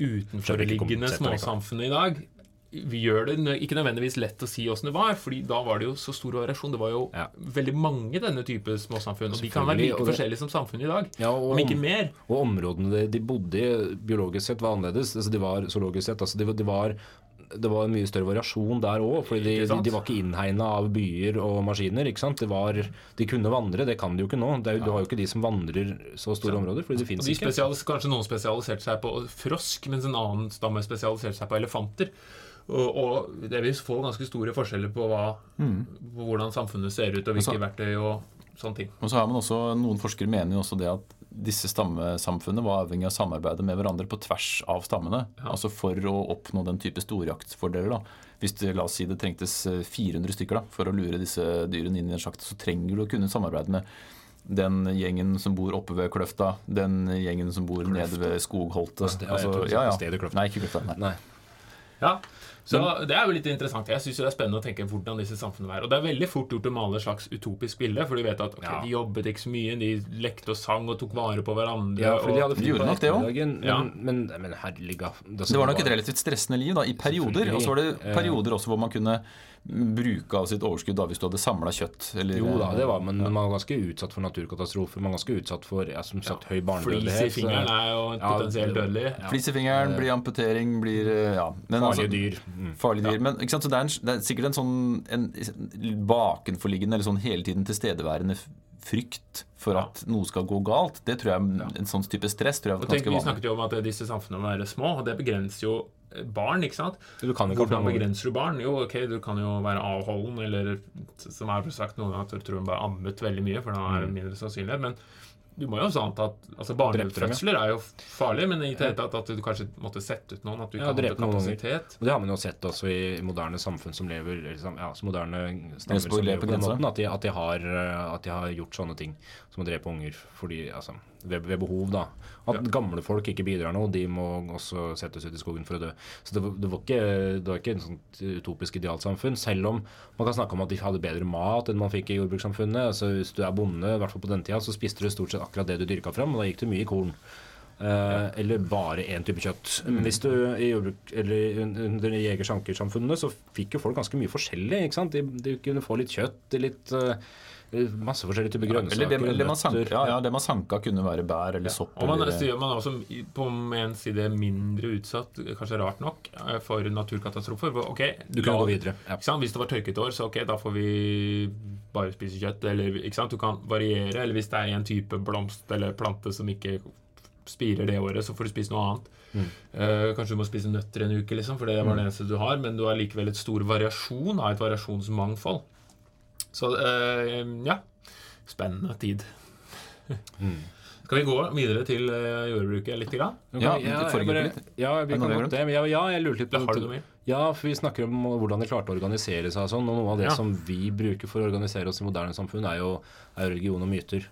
utenforliggende småsamfunnene i dag vi gjør det ikke nødvendigvis lett å si åssen det var, Fordi da var det jo så stor variasjon. Det var jo Ja. veldig mange denne type småsamfunn. Og de kan være like forskjellige som samfunn i dag. Ja, og om ikke mer. Og områdene de, de bodde i biologisk sett var annerledes. Altså de var zoologisk sett. Altså de, de var, det var en mye større variasjon der òg. For de, de, de var ikke innhegna av byer og maskiner. ikke sant? Det var, de kunne vandre, det kan de jo ikke nå. Det er, ja. Du har jo ikke de som vandrer så store områder, fordi det fins de ikke. kanskje noen spesialiserte seg på frosk, mens en annen stamme spesialiserte seg på elefanter. Og, og det vil få ganske store forskjeller på, hva, på hvordan samfunnet ser ut, og hvilke Altså- verktøy og sånne ting. Og så har man også, Noen forskere mener jo også det at disse stammesamfunnene var avhengig av samarbeidet med hverandre på tvers av stammene. Altså for å oppnå den type storjaktfordeler. da. Hvis det, la oss si det trengtes eh, 400 stykker da, for å lure disse dyrene inn i en sjakt, så trenger du å kunne samarbeide med den gjengen som bor oppe ved Kløfta, den gjengen som bor nede ved Skogholtet. Ja, var stedet Kløfta. Nei, ikke Kløfta. Nei. Nei. Ja, så Det er jo litt interessant. Jeg synes det er spennende å tenke hvordan disse samfunnene er. Og det er veldig fort gjort å male et slags utopisk bilde, for du vet at ok, Ja. de jobbet ikke så mye, de lekte og sang og tok vare på hverandre. Ja, for de hadde fri gjorde nok det også. Men, Ja. Men, men, men herligga Det var nok et relativt stressende liv da, i perioder. Og så var det perioder også hvor man kunne bruke av sitt overskudd da, hvis du hadde samla kjøtt. Eller, Jo da, det var, men man var ganske utsatt for naturkatastrofer. Man var ganske utsatt for ja, som sagt, høy Flis i barnedødelighet. så- fingeren er jo Ja, potensielt dødelig. ja. Flis i fingeren, blir amputering, blir eh, ja. Men Farlige altså- dyr. Mm. Farlige dyr. Men ikke sant? Så det, er en, det er sikkert en sånn en bakenforliggende eller sånn hele tiden tilstedeværende frykt for Ja. at noe skal gå galt. Det tror jeg, En sånn type stress tror jeg er ganske vanlig. Vi snakket jo om at disse samfunnene må være små, og det begrenser jo barn. ikke sant? Du kan ikke Hvordan begrenser du barn? Jo, ok, du kan jo være avholden, eller som er sagt noen ganger, at du tror hun bare ammet veldig mye, for da er det mindre sannsynlighet. Men Du må jo også anta at altså ja. Barnefødsler er jo farlig, men i det hele tatt at du kanskje måtte sette ut noen. At du Ja, ikke hadde noen ganger. kapasitet. Og det har man jo sett også i moderne samfunn som lever liksom, ja, som moderne stammer som lever på den måten. At de, at, de har, at de har gjort sånne ting som å drepe unger fordi, altså, ved, ved behov. da At gamle folk ikke bidrar noe, de må også settes ut i skogen for å dø. Så det, det, var, ikke, det var ikke en sånn utopisk idealsamfunn. Selv om man kan snakke om at de hadde bedre mat enn man fikk i jordbrukssamfunnet. Altså Hvis du er bonde, i hvert fall på den tida, så spiste du stort sett akkurat det du dyrka fram, og da gikk det mye i korn. Uh, Eller bare én type kjøtt. Men hvis du i jordbruk, eller under jeger-sankersamfunnene så fikk jo folk ganske mye forskjellig. ikke sant? De, de kunne få litt kjøtt, litt eh, masse forskjellige typer grønnsaker. Eller det, eller det, man sanka, ja, ja, det man sanka, kunne være bær eller sopp. Og man eller, gjør man også på en side mindre utsatt, kanskje rart nok, eh, for naturkatastrofer. Ok, Du kan la- gå videre. Ja. Ikke sant? Hvis det var tørket år, så ok, da får vi bare spise kjøtt. Eller, ikke sant? Du kan variere. Eller hvis det er en type blomst eller plante som ikke spirer det året, så får du spise noe annet. Eh, kanskje du må spise nøtter en uke, liksom, for det var det eneste du har. Men du har likevel et stor variasjon av et variasjonsmangfold. Så eh, ja. Spennende tid. Skal vi gå videre til eh, jordbruket litt? Grann? Ja, ja, det jeg bare-. Ja, vi det kan godt det. Ja, ja, jeg lurte litt på Har du noe mer? Ja, for vi snakker om hvordan de klarte å organisere seg og sånn. Og noe av det Ja. som vi bruker for å organisere oss i moderne samfunn, er jo, er religion og myter.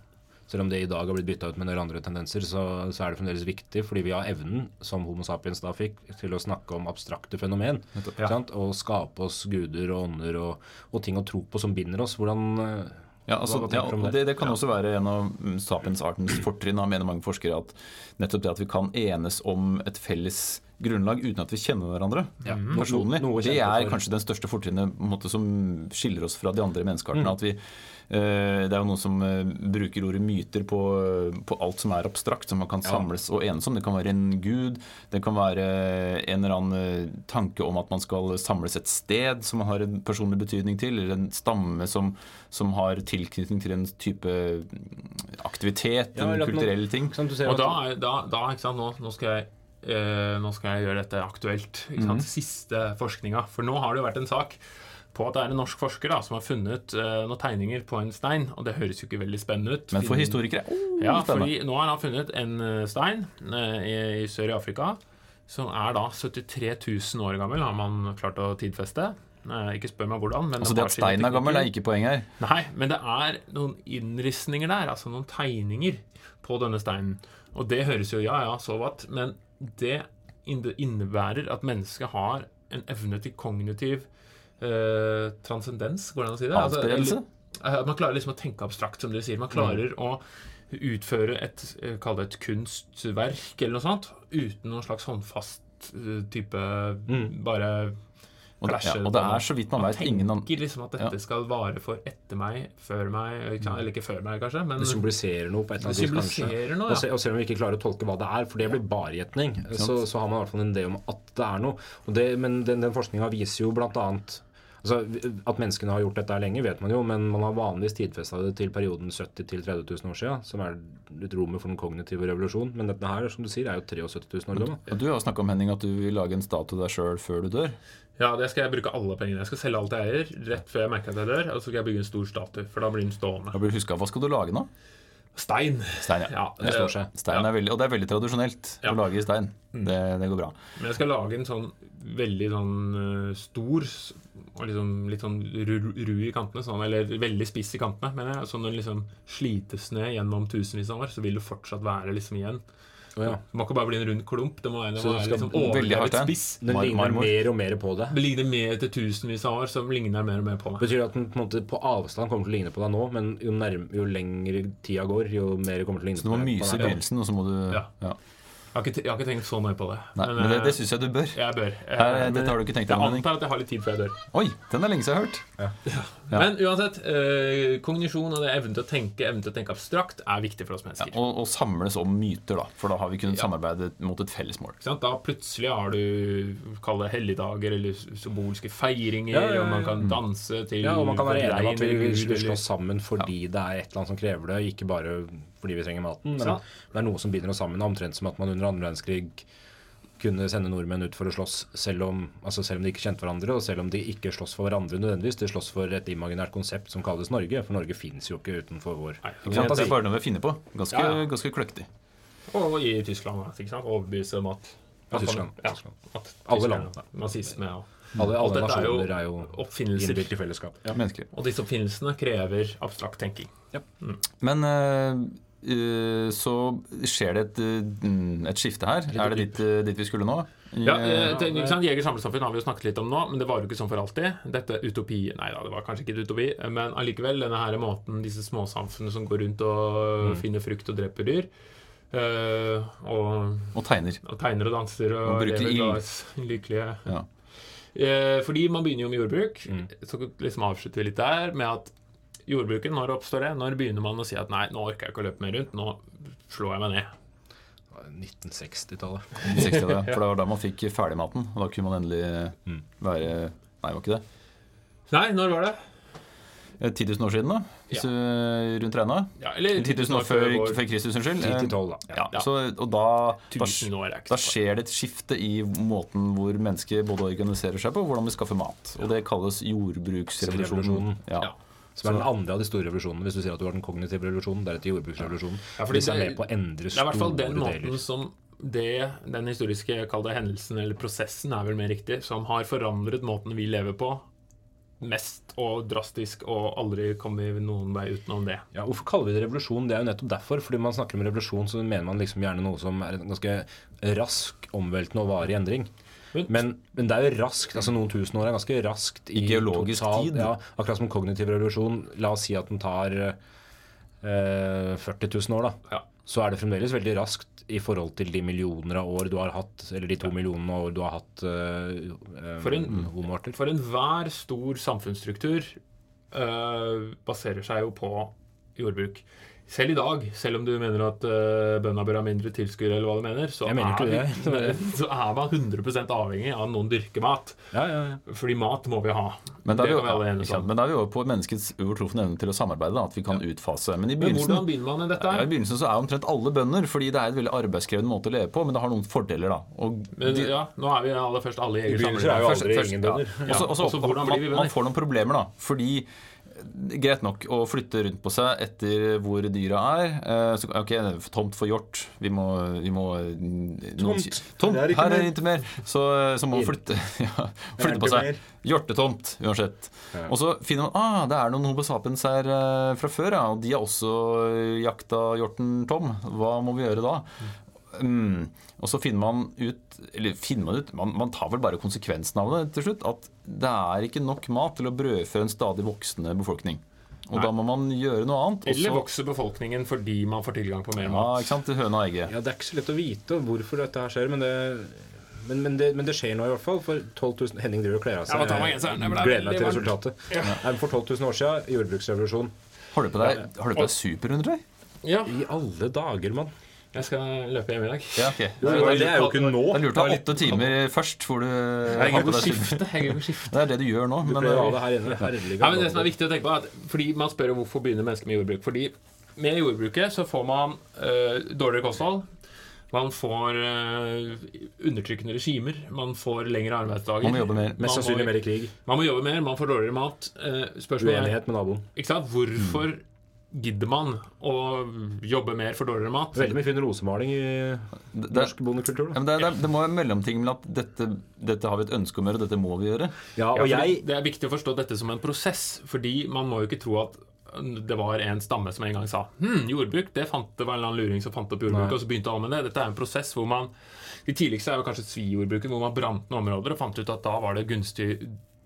Selv om det i dag har blitt bytta ut med en del andre tendenser, så, så er det fremdeles viktig, fordi vi har evnen, som Homo sapiens da fikk, til å snakke om abstrakte fenomen. Ja. Sant? Og skape oss guder og ånder og, og ting å tro på som binder oss. Hvordan eh, Ja, altså, ja, det? det, kan også være en av mm, sapiensartens fortrinn. Mener mange forskere at nettopp det at vi kan enes om et felles grunnlag uten at vi kjenner hverandre Ja, personlig, noe- noe det er kanskje den største fortrinnet som skiller oss fra de andre menneskeartene. Mm. At vi, det er jo noen som eh, bruker ordet myter på, på alt som er abstrakt, som man kan Ja. samles og enes om. Det kan være en gud, det kan være en eller annen eh, tanke om at man skal samles et sted som man har en personlig betydning til, eller en stamme som, som har tilknytning til en type mm, aktivitet, Ja, en eller at kulturell ting. sant, Og da, er- da, da ikke sant, nå, nå, skal jeg, Uh, nå skal jeg gjøre dette aktuelt. Ikke sant? Siste forskninga. For nå har det jo vært en sak på at det er en norsk forsker da, som har funnet uh, noen tegninger på en stein. Og det høres jo ikke veldig spennende ut. Men for historikere oh, Ja, fordi nå har han funnet en eh, stein uh, i, i sør i Afrika som er da 73 000 år gammel, har man klart å tidfeste. Ikke spør meg hvordan. Men Altså Det at steinen er gammel, er ikke poenget her. Nei, men det er noen innristninger der, altså noen tegninger på denne steinen. Og det høres jo ja, ja, så what, men det innebærer at mennesket har en evne til kognitiv eh, transcendens, går det an å si det? Altså, at man klarer liksom å tenke abstrakt, som dere sier. Man klarer å utføre et, eh, et kunstverk eller noe sånt, uten noen slags håndfast type type bare Og det, ja, og det er så vidt man man vet ingen an- tenker liksom at dette Ja. skal vare for etter meg, før meg ikke? Eller ikke før meg, kanskje, men det symboliserer noe på et eller annet vis, kanskje. Noe, ja. Og, se, og selv om vi ikke klarer å tolke hva det er, for det blir bare gjetning, så, så har man i hvert fall en idé om at det er noe. Det, men den, den forskninga viser jo blant annet Altså, At menneskene har gjort dette lenge, vet man jo, men man har vanligvis tidfesta det til perioden 70 000 til 30 000 år siden, som er litt rommet for den kognitive revolusjon. Men dette her, som du sier, er jo 73 000 år gammel. Og Du har snakka om Henning at du vil lage en statue deg sjøl før du dør. ja, det skal jeg bruke alle pengene. Jeg skal selge alt jeg eier, rett før jeg merker at jeg dør, og så skal jeg bygge en stor statue, for da blir den stående. Da blir huska, Hva skal du lage nå? Stein. Stein, ja. Ja, Det slår seg. Stein Ja. er veldig, og det er veldig tradisjonelt Ja. å lage i stein. Det, det går bra. Men jeg skal lage en sånn veldig sånn eh, stor og liksom litt sånn ru, ru i kantene, sånn, eller veldig spiss i kantene. mener jeg, sånn den liksom slites ned gjennom tusenvis av år, så vil det fortsatt være liksom igjen. Å ja. Det må ikke bare bli en rund klump. Det må være, det Så må være liksom overlevet hardt, spiss. Den Mar- ligner marmor. mer og mer på det. Det ligner mer etter tusenvis av år, så ligner den mer og mer på det Betyr det at den på, en måte, på avstand kommer til å ligne på deg nå, men jo, nærmere, jo lengre tida går, jo mer kommer til å ligne Så du må myse i på begynnelsen, og så må du Ja. ja. Jeg har ikke, jeg har ikke tenkt så nøye på det. Nei, men det, eh, det syns jeg du bør. jeg bør. Eh, Her, men dette har du ikke tenkt jeg antar at jeg har litt tid før jeg dør. Oi, den er lenge siden jeg har hørt. Ja. Men uansett, eh, kognisjon og det evnen til å tenke evnen til å tenke abstrakt er viktig for oss Ja, mennesker. og, og samles om myter, da. For da har vi kunnet Ja. samarbeide mot et felles mål. Ikke? Da plutselig har du kall det helligdager eller symbolske feiringer, Ja, ja, ja. og man kan danse til Ja, og man kan være enig om at vi, vil slå sammen fordi det er et eller annet som krever det, ikke bare fordi vi trenger maten. Men Sant. det er noe som binder oss sammen, omtrent som at man under andre verdenskrig kunne sende nordmenn ut for å slåss, selv om, altså selv om de ikke kjente hverandre, og selv om de ikke slåss for hverandre nødvendigvis. De slåss for et imaginært konsept som kalles Norge, for Norge fins jo ikke utenfor vår Nei, Ikke? Det er bare noe vi finner på. Ganske, Ja, ja. ganske kløktig. Og i Tyskland, ikke sant? overbevise om at Ja, at Tyskland, Ja, Tyskland. at Alle land. Nazisme og Alle, alle er nasjoner er jo oppfinnelser. innbilt i fellesskap. Ja. Og disse oppfinnelsene krever abstrakt tenking. Men eh, eh, så skjer det et, eh, et skifte her. Er det dit, eh, dit vi skulle nå? Ja, eh, eh, det, ikke sant? Jeger samlesamfunn har vi jo snakket litt om nå, men det var jo ikke sånn for alltid. Dette utopi Nei da, det var kanskje ikke et utopi, men allikevel, denne her måten, disse småsamfunnene som går rundt og finner frukt og dreper dyr, eh, og, og tegner. og tegner og danser og, Og bruker lever ild. lykkelige Ja. Eh, fordi man begynner jo med jordbruk, Mm. så liksom avslutter vi litt der med at jordbruket, når oppstår det? Når begynner man å si at nei, nå orker jeg ikke å løpe mer rundt, nå slår jeg meg ned. 1960-tallet. 60-tallet, ja. For det var da man fikk ferdigmaten. Og da kunne man endelig Mm. være Nei, var ikke det. Nei, når var det? Eh, 10 000 år siden, da? Hvis du rundt regna? Ja, eller 10 000 år før, før Kristus, unnskyld. 10 til Eh, 12, da. Ja, Ja. så, og da, da, 1000 år ikke da skjer det et skifte i måten hvor mennesker både organiserer seg på, og hvordan vi skaffer mat. Og det kalles jordbruksrevolusjonen. Revolusjonen. Ja. Som er den andre av de store revolusjonene. Hvis du sier at du har den kognitive revolusjonen, deretter jordbruksrevolusjonen. Ja, Disse er det- med på å endre store Det er i hvert fall den måten deler. som det, den historiske det hendelsen, eller prosessen er vel mer riktig, som har forandret måten vi lever på mest og drastisk, og aldri kommer vi noen vei utenom det. Ja, Hvorfor kaller vi det revolusjon? Det er jo nettopp derfor. Fordi man snakker om revolusjon, så mener man liksom gjerne noe som er en ganske rask, omveltende og varig endring. Men- Men, men det er jo raskt. altså Noen tusen år er ganske raskt i I geologisk tid. Ja, akkurat som kognitiv revolusjon. La oss si at den tar eh, 40 000 år, da. Ja. Så er det fremdeles veldig raskt i forhold til de millioner av år du har hatt, eller de to millionene av år du har hatt eh, eh, For en- homoarter. For enhver stor samfunnsstruktur eh, baserer seg jo på jordbruk. Selv i dag, selv om du mener at uh, bøndene bør ha mindre tilskuere, eller hva du mener, så, mener er, det. vi, så er man 100 avhengig av noen dyrker mat. Ja, ja, ja. Fordi mat må vi ha. Men da er vi, vi alle ja, enes ikke sant, om. men da er vi over på menneskets uovertrufne evne til å samarbeide. Da, at vi kan utfase. Men i Men hvordan begynner man med dette? ja, I begynnelsen så er omtrent alle bønder, fordi det er et veldig arbeidskrevende måte å leve på, men det har noen fordeler, da. Og Men, de- ja, nå er vi aller først alle I jeger begynnelsen er jo aldri først- ingen bønder. Og så- Ja, og så- hvordan man, blir vi man får noen problemer, da. Fordi Greit nok å flytte rundt på seg etter hvor dyra er. Eh, Så, ok, Tomt for hjort. Vi må, vi må eh, noen Tomt. Tomt. Er Her er det ikke mer. Så, så må man flytte, ja, flytte på seg. Hjortetomt, uansett. Ja. Og så finner man ah, det er noen Homo sapiens her eh, fra før, ja, og de har også eh, jakta hjorten Tom. Hva må vi gjøre da? Mm. Og så finner man ut Eller finner man ut man, man tar vel bare konsekvensen av det til slutt. At det er ikke nok mat til å brødfø en stadig voksende befolkning. Og Nei. da må man gjøre noe annet. Eller også... vokser befolkningen fordi man får tilgang på mer Ja, mat? ikke sant? Høna og egget. Ja, Det er ikke så lett å vite hvorfor dette her skjer, men det, men, men det, men det skjer nå i hvert fall. For 12 000 Henning driver og kler av seg. Gleder meg til resultatet. resultatet. Nei, For 12 000 år siden, jordbruksrevolusjon. Har du på deg, har du på deg superundertøy? Ja, I alle dager, mann. Jeg skal løpe hjem i dag. Ja, okay. det, men det er jo ikke nå. Det er lurt å ha åtte timer først hvor du Jeg har glemmer på skifte. Det er det du gjør nå. Men pleier å ha eh, det her inne. Ja, men det som er viktig å tenke på er at Fordi Man spør jo hvorfor begynner mennesker med jordbruk. Fordi med jordbruket så får man øh, dårligere kosthold. Man får øh, undertrykkende regimer. Man får lengre arbeidsdager. man må jobbe mer. Mest Man sannsynlig mer i krig. Man må jobbe mer, man får dårligere mat. Uh, er Uenighet med naboen. ikke sant? Hvorfor gidder man å jobbe mer for dårligere mat? Veldig mye fin rosemaling i Det, det, norsk bondekultur. ja, Da. men det, det, det må være mellomting mellom at dette, dette har vi et ønske om å gjøre, og dette må vi gjøre. Ja, og jeg Det er viktig å forstå dette som en prosess, fordi man må jo ikke tro at det var en stamme som en gang sa hm, jordbruk, det, fant, det var en eller annen luring som fant opp jordbruket, Nei. og så begynte alle med det. Dette er en prosess hvor man De tidligste er jo kanskje svijordbruket, hvor man brant noen områder og fant ut at da var det gunstig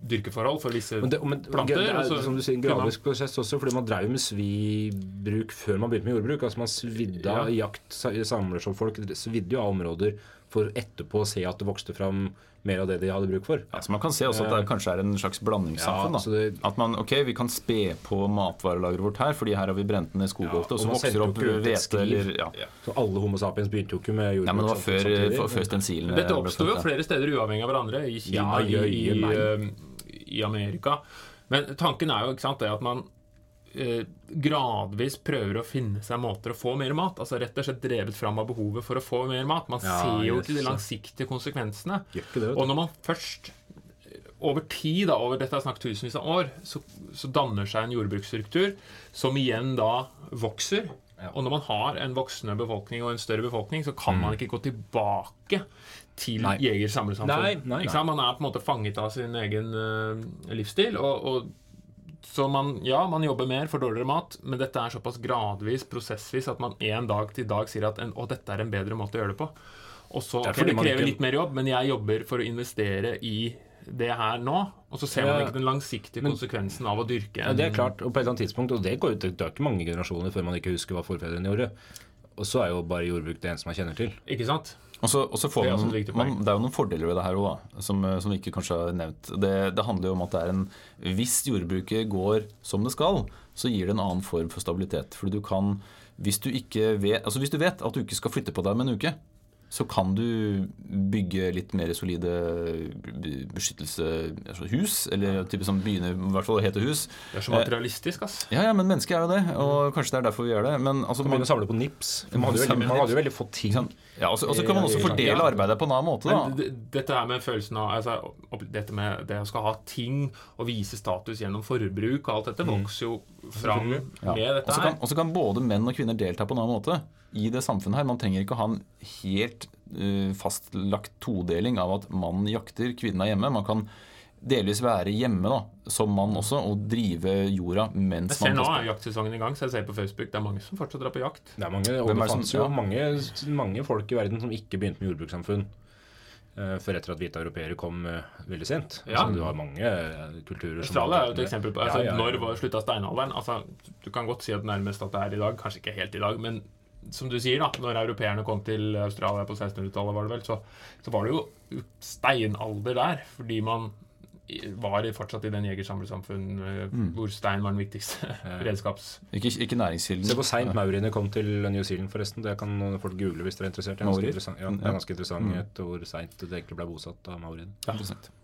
dyrkeforhold for visse Men det, men, planter. det er også, som du sier, en gradvis prosess også, fordi man drev med svibruk før man begynte med jordbruk. Altså Man svidde av Ja. jakt, som folk svidde jo av områder for etterpå å se at det vokste fram mer av det de hadde bruk for. Ja, så Man kan se også at det kanskje er en slags blandingssamfunn. Ja, det- At man, ok, Vi kan spe på matvarelageret vårt her, fordi her har vi brent ned skog ofte, og så vokser opp hvete eller ja. Så alle Homo sapiens begynte jo ikke med jordbruk. ja, men det var før, for, før stensilene Dette oppsto jo flere steder uavhengig av hverandre. I Kina, Ja, i, i, eh, i Amerika. Men tanken er jo sant, at man eh, gradvis prøver å finne seg måter å få mer mat. Altså Rett og slett drevet fram av behovet for å få mer mat. Man Ja, ser jo ikke de langsiktige konsekvensene. Det. Og når man først eh, over tid, da, over dette er snakk tusenvis av år, så, så danner seg en jordbruksstruktur som igjen da vokser. Og når man har en voksende befolkning og en større befolkning, så kan man ikke gå tilbake til. Nei. jegersamlesamfunn. Nei, nei? Man er på en måte fanget av sin egen uh, livsstil. Og, og så man, ja, man jobber mer for dårligere mat, men dette er såpass gradvis, prosessvis, at man en dag til dag sier at en, å, dette er en bedre måte å gjøre det på. Og så, Det er det krever litt mer jobb, men jeg jobber for å investere i det her nå. Og så ser man ikke den langsiktige konsekvensen av å dyrke Ja, det er klart, og på et eller annet tidspunkt, og det går ut, det er ikke mange generasjoner før man ikke husker hva forfedrene gjorde. Og så er jo bare jordbruk det eneste man kjenner til. Ikke sant? Og så, og så får Det er man, man, det er jo noen fordeler ved det her òg, som, eh, som vi ikke kanskje har nevnt. Det, det handler jo om at det er en Hvis jordbruket går som det skal, så gir det en annen form for stabilitet. Fordi du kan Hvis du ikke vet Altså hvis du vet at du ikke skal flytte på deg om en uke, så kan du bygge litt mer solide beskyttelse altså eller type som begynner i hvert fall å hete hus. Det er så materialistisk, ass. Ja, ja, men mennesket er jo det, og kanskje det er derfor vi gjør det. Men altså, Man man, samle på nips. Man hadde jo man hadde jo veldig få ting. ja, og så kan man også fordele arbeidet på en annen måte. Da. dette her med følelsen av altså, Dette med det å skal ha ting og vise status gjennom forbruk og alt dette vokser jo fram med Ja. dette her. kan, og så kan både menn og kvinner delta på en annen måte i det samfunnet her. Man trenger ikke å ha en helt uh, fastlagt todeling av at mannen jakter, kvinnen er hjemme. Man kan delvis være hjemme da, som mann også, og drive jorda Jeg mens ser man nå er jaktsesongen i gang, så jeg ser på Facebook det er mange som fortsatt drar på jakt. Det er mange, og det er fantes jo ja. mange, mange folk i verden som ikke begynte med jordbrukssamfunn for før etter at hvite europeere kom uh, veldig sent. Ja. Altså, du har mange eh, kulturer som Australia er jo et eksempel på altså, Ja, ja, ja. Når slutta steinalderen? Altså, du kan godt si at nærmest at det er i dag, kanskje ikke helt i dag, men som du sier, da, når europeerne kom til Australia på 1600-tallet, var det vel, så, så var det jo steinalder der, fordi man var i- fortsatt i den jegersamlersamfunn eh, Mm. hvor stein var den viktigste redskaps... Ikke, ikke næringskilden. Se hvor seint mauriene kom til New Zealand, forresten. Det kan folk google hvis dere er interessert. Det er ganske interessant, ja, det er ganske interessant et hvor seint det egentlig ble bosatt av mauriene. Ja.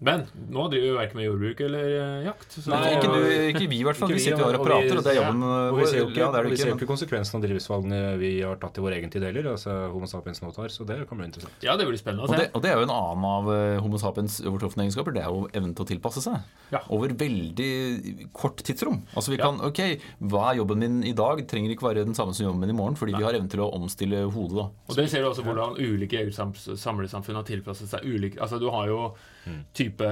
Men nå driver vi verken med jordbruk eller eh, jakt. Så Nei, ikke, du, ikke vi i hvert fall. Vi sitter her og og vi- prater, og det er jobben Og vi ser jo ikke, Ja, er ikke, ikke konsekvensen av de livsvalgene vi har tatt i vår egen tid heller. Altså Homo sapiens nå tar, så det kan bli interessant. Ja, det blir spennende å Og se. det, og det er jo en annen av eh, Homo sapiens overtrufne egenskaper. Det er jo evnen til å tilpasse seg. Ja. Over veldig kort tidsrom. Altså vi kan, ok, Hva er jobben min i dag? Trenger ikke være den samme som jobben min i morgen. Fordi vi har evnen til å omstille hodet. da. Og det ser du også hvordan ulike samlesamfunn har tilpasset seg ulike Altså Du har jo type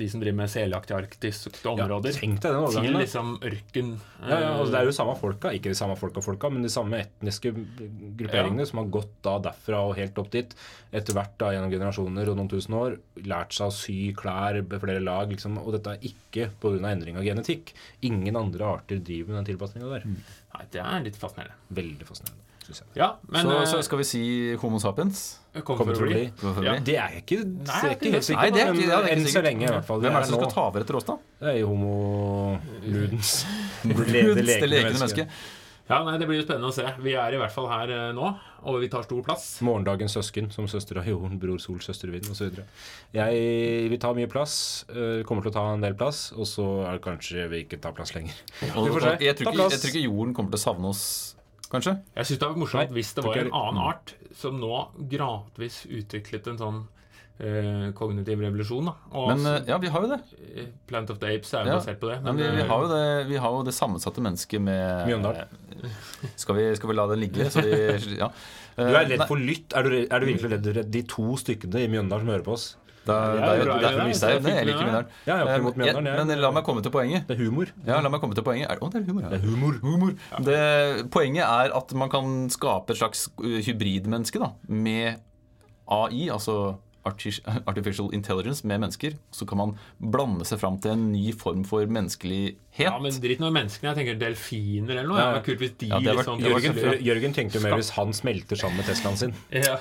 de som driver med seljakt i arktiske områder. tenk deg den overgangen, Til liksom ørken. Ja, ja, altså Det er jo samme folka, ikke de samme folka, folka men de samme etniske grupperingene som har gått da derfra og helt opp dit, etter hvert da gjennom generasjoner og noen tusen år, lært seg å sy klær med flere lag, liksom, og dette er ikke pga. endring av genetikk. Ingen andre arter driver med den tilpasninga der. Nei, det er litt fascinerende. Veldig fascinerende, syns. Ja, men så, eh, så skal vi si Homo sapiens. kom Kommer til å bli. Ja. Det er jeg ikke, er helt sikker på, det er ikke- ja, det er ikke så lenge i hvert fall. Hvem er det som skal ta over etter oss, da? Det er jo homo ludens. Det lekende mennesket. Ja, nei, Det blir jo spennende å se. Vi er i hvert fall her eh, nå, og vi tar stor plass. Morgendagens søsken, som søster av jorden, bror sol, søster vind osv. Jeg vil ta mye plass, øh, kommer til å ta en del plass, og så er det kanskje vi ikke tar plass lenger. Og, Vi får og se. jeg, tror ikke, jeg tror ikke jorden kommer til å savne oss, kanskje. Jeg syns det var morsomt hvis det var en annen art som nå gradvis utviklet en sånn uh, kognitiv revolusjon. da Og Men eh, ja, vi har jo det. eh, Plant of the Apes er jo Ja. basert på det. Men vi, vi, eh, har jo det, vi har jo det sammensatte mennesket med Mjøndalen. Skal vi, skal vi la den ligge? Så vi, ja. Du er redd for lytt? Er du, er du virkelig redd for de to stykkene i Mjøndalen som hører på oss? Da, Jeg det er er jo glad i det, vi så sier jeg det. Jeg liker Mjøndalen. Ja, jeg Eh, jeg- Men la meg komme til poenget. Det er humor. Ja, la meg komme til poenget. Er, å, det er humor, ja. Det er humor. humor. Det, poenget er at man kan skape et slags uh, hybridmenneske da, med AI, altså artificial intelligence, med mennesker. Så kan man blande seg fram til en ny form for menneskelighet. Ja, men dritt nå med menneskene. Jeg tenker delfiner eller noe. Ja. Det var kult hvis de Ja, det har vært- liksom Jørgen, Jørgen tenkte jo mer hvis han smelter sammen med Teslaen sin. ja.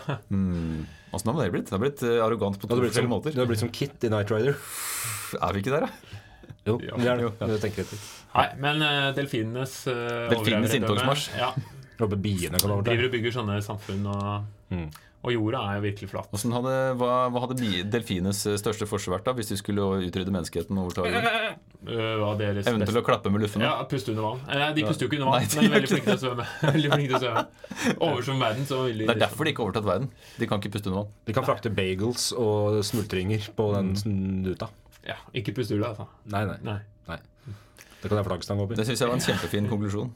Åssen har det blitt? Det har blitt uh, arrogant på to forskjellige som, måter. det har blitt som Kit i Night Rider. Er vi ikke der, da? Jo, det er det. Tenker jeg. Nei, men uh, delfinenes uh, Delfinenes inntogsmarsj. Ja, biene kan overta. driver og bygger sånne samfunn, og, Mm. Og jorda er jo virkelig flat. Hadde, hva, hva hadde delfinenes uh, største forsvar vært da, hvis de skulle utrydde menneskeheten og overta jorden? deres Evnen til å klappe med luffene? Ja, puste under vann. Eh, de puster jo ikke under vann, Nei, de men gjør veldig flinke til å svømme. Veldig flinke til å svømme. Oversvømme verden, så vil de Det er derfor de ikke har overtatt verden. De kan ikke puste under vann. De kan frakte bagels og smultringer på den snuta. Ja, ikke puste under, altså. Nei, nei. Nei. nei. Det kan jeg flaggstang oppi. Det syns jeg var en kjempefin konklusjon.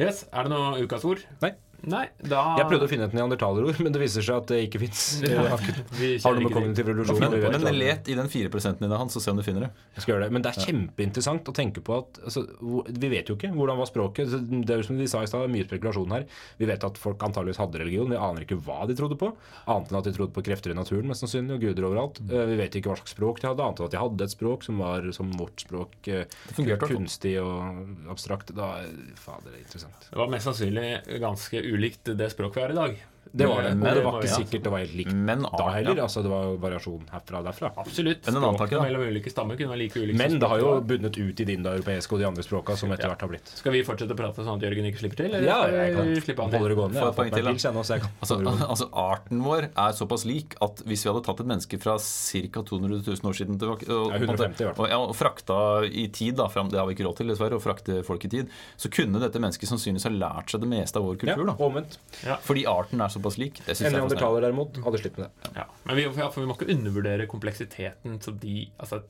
Yes, Er det noe ukas ord? Nei. Nei, da Jeg prøvde å finne et neandertalerord, men det viser seg at det ikke fins. Har vi noe med kognitiv revolusjon Men, men let i den 4 dine hans og se om du finner det. Jeg skal gjøre det. Men det er kjempeinteressant å tenke på at altså, Vi vet jo ikke hvordan var språket. Det er jo som de sa i stad, mye spekulasjon her. Vi vet at folk antageligvis hadde religion. Vi aner ikke hva de trodde på. Annet enn at de trodde på krefter i naturen, mest sannsynlig, og guder overalt. Eh, Vi vet ikke hva slags språk de hadde, annet enn at de hadde et språk som var som vårt språk. Det fungerte. Kunstig og abstrakt. Da, fader, det er interessant. Det var mest sannsynlig ganske ulikt det språket vi har i dag. Det var det. Men- det var ikke sikkert det var helt likt Men, da heller. ja. Altså, det var variasjon herfra og derfra. Absolutt. Men da. Men det har jo bundet ut i det indoeuropeiske og de andre språka som etter Ja. hvert har blitt. Skal vi fortsette å prate sånn at Jørgen ikke slipper til? Eller Ja, jeg kan slippe han til? gående. Poeng til, da. jeg kan Altså, altså Arten vår er såpass lik at hvis vi hadde tatt et menneske fra ca. 200 000 år siden til, og, Ja, 150 i og, ja, og frakta i tid, da, fram, det har vi ikke råd til dessverre, å frakte folk i tid, så kunne dette mennesket sannsynligvis ha lært seg det meste av vår Ja, kultur. da omvendt. Fordi arten er såpass lik. Det synes En er neandertaler derimot hadde slitt med det. Ja. Men vi, ja, for vi må ikke undervurdere kompleksiteten som de, altså,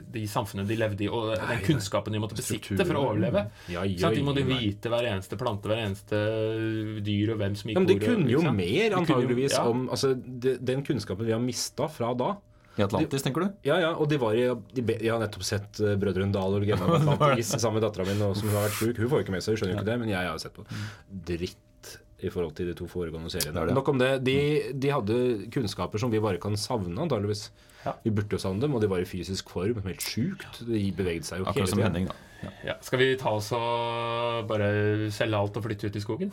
de samfunnene de levde i, og den kunnskapen de måtte besitte for å overleve. Ja, Ikke sant? De måtte vite hver eneste plante, hver eneste dyr og hvem som gikk Ja, men de kunne jo mer, jo- antageligvis, ja. om altså, de, den kunnskapen vi har mista fra da. I Atlantis, tenker du? Ja, ja, og de var i de, Jeg har nettopp sett uh, Brødrene Dal og om Atlantis sammen med dattera mi, som har vært sjuk. Hun får jo ikke med seg, hun skjønner jo ikke det, men jeg har jo sett på dritt i forhold til de to foregående seriene. Det er det. Nok om det. De, de hadde kunnskaper som vi bare kan savne, antageligvis. Ja. Vi burde jo savne dem, og de var i fysisk form. Helt sjukt. De beveget seg jo hele Akkurat som tiden. Henning, da. Ja. Skal vi ta oss og bare selge alt og flytte ut i skogen?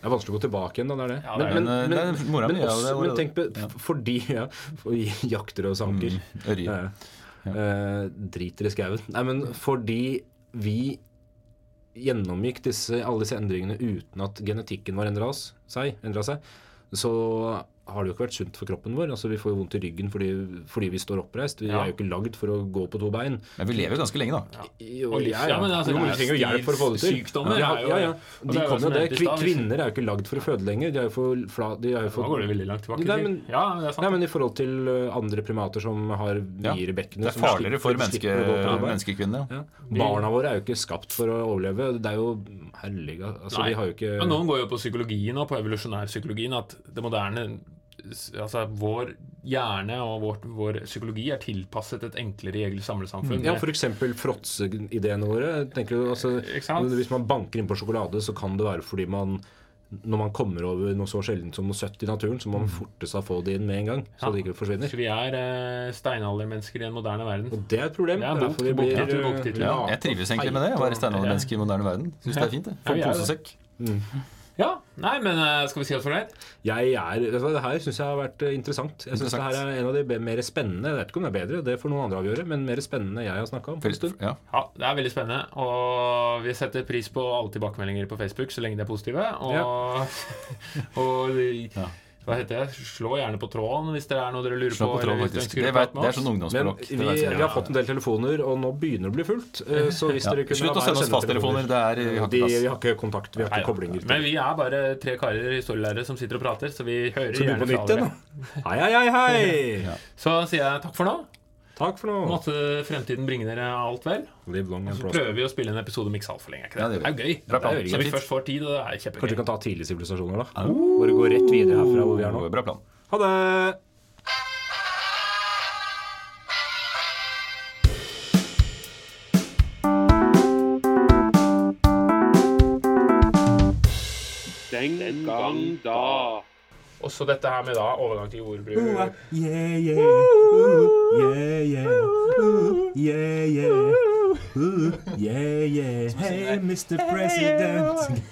Det er vanskelig å gå tilbake igjen, da. Det er det. Ja, det er men, Men, men, det er mora mi, men, også, men tenk på Ja. fordi ja, for jakter og sanker. Mm, ja. eh, driter i skauen. Nei, men fordi vi gjennomgikk disse, alle disse endringene uten at genetikken vår endra seg, seg, så har det jo ikke vært sunt for kroppen vår. Altså Vi får jo vondt i ryggen fordi, fordi vi står oppreist. Vi Ja. er jo ikke lagd for å gå på to bein. Men vi lever jo ganske lenge, da. Jo, Og ja, men altså, jo, vi trenger jo hjelp for å få det til. sykdommer ja, ja, ja. De er jo kommer det. hvis- Kvinner er jo ikke lagd for å føde lenger. De er jo for fla, de er jo for går det veldig langt tilbake. Nei, men- ja, det er sant. Nei, men i forhold til uh, andre primater som har Ja. videre bekkene Det er farligere for menneske, menneskekvinner. Ja. Ja. Barna våre er jo ikke skapt for å overleve. Det er jo Herlige altså, Nei. De har jo ikke Men noen går jo på psykologien og på evolusjonærpsykologien at det moderne Altså vår hjerne og vår, vår psykologi er tilpasset et enklere jegerlig samlesamfunn. Ja, f.eks. fråtseideene våre. Jo, altså, hvis man banker inn på sjokolade, så kan det være fordi man når man kommer over noe så sjeldent som noe søtt i naturen, så må man forte seg å få det inn med en gang, så Ja. det ikke forsvinner. Så vi er eh, steinaldermennesker i en moderne verden. Og det er et problem. Det er er bok- vi blir bok, uh, bok, Ja, jeg trives egentlig med det. Å være steinaldermenneske i moderne verden. Syns det er fint. det. Ja, Få vi er det. Ja, nei, men eh, skal vi si oss fornøyd? Jeg er, Det her syns jeg har vært eh, interessant. Jeg synes det her er en av de mer spennende Jeg vet ikke om det er bedre, det får noen andre avgjøre, men mer spennende jeg har snakka om. på en stund. Ja. Ja, det er veldig spennende. Og vi setter pris på alle tilbakemeldinger på Facebook så lenge de er positive. Og, og Ja. Hva heter det? Slå gjerne på tråden hvis det er noe dere lurer Slå på. på tråden, Det, det er sånn ungdomsspråk. vi, Det vet jeg. vi har fått en del telefoner, og nå begynner det å bli fullt. Eh, Så hvis Ja. dere kunne Slutt å sende oss fasttelefoner. Er, vi har De, vi har ikke kontakt, vi har ikke koblinger. Men vi er bare tre karer historielærere som sitter og prater, så vi hører så gjerne fra? Hei, hei, hei! hei. Så sier jeg takk for nå. Takk for nå. Måtte fremtiden bringe dere alt vel. Live long and Så prøver vi å spille en episode om ikke så altfor lenge. er det? Ja, det? det det er jo gøy. Bra plan. Så vi først får tid, og det er Kanskje vi kan ta tidlige sivilisasjoner, da? Bare gå rett videre herfra hvor vi er nå. Bra plan. Ha det! Den gang da. Også dette her med da overgang til jordbruk. Yeah, yeah. Uh, yeah, yeah. Uh, yeah, yeah. Uh, yeah, yeah. Hey, Mr. President.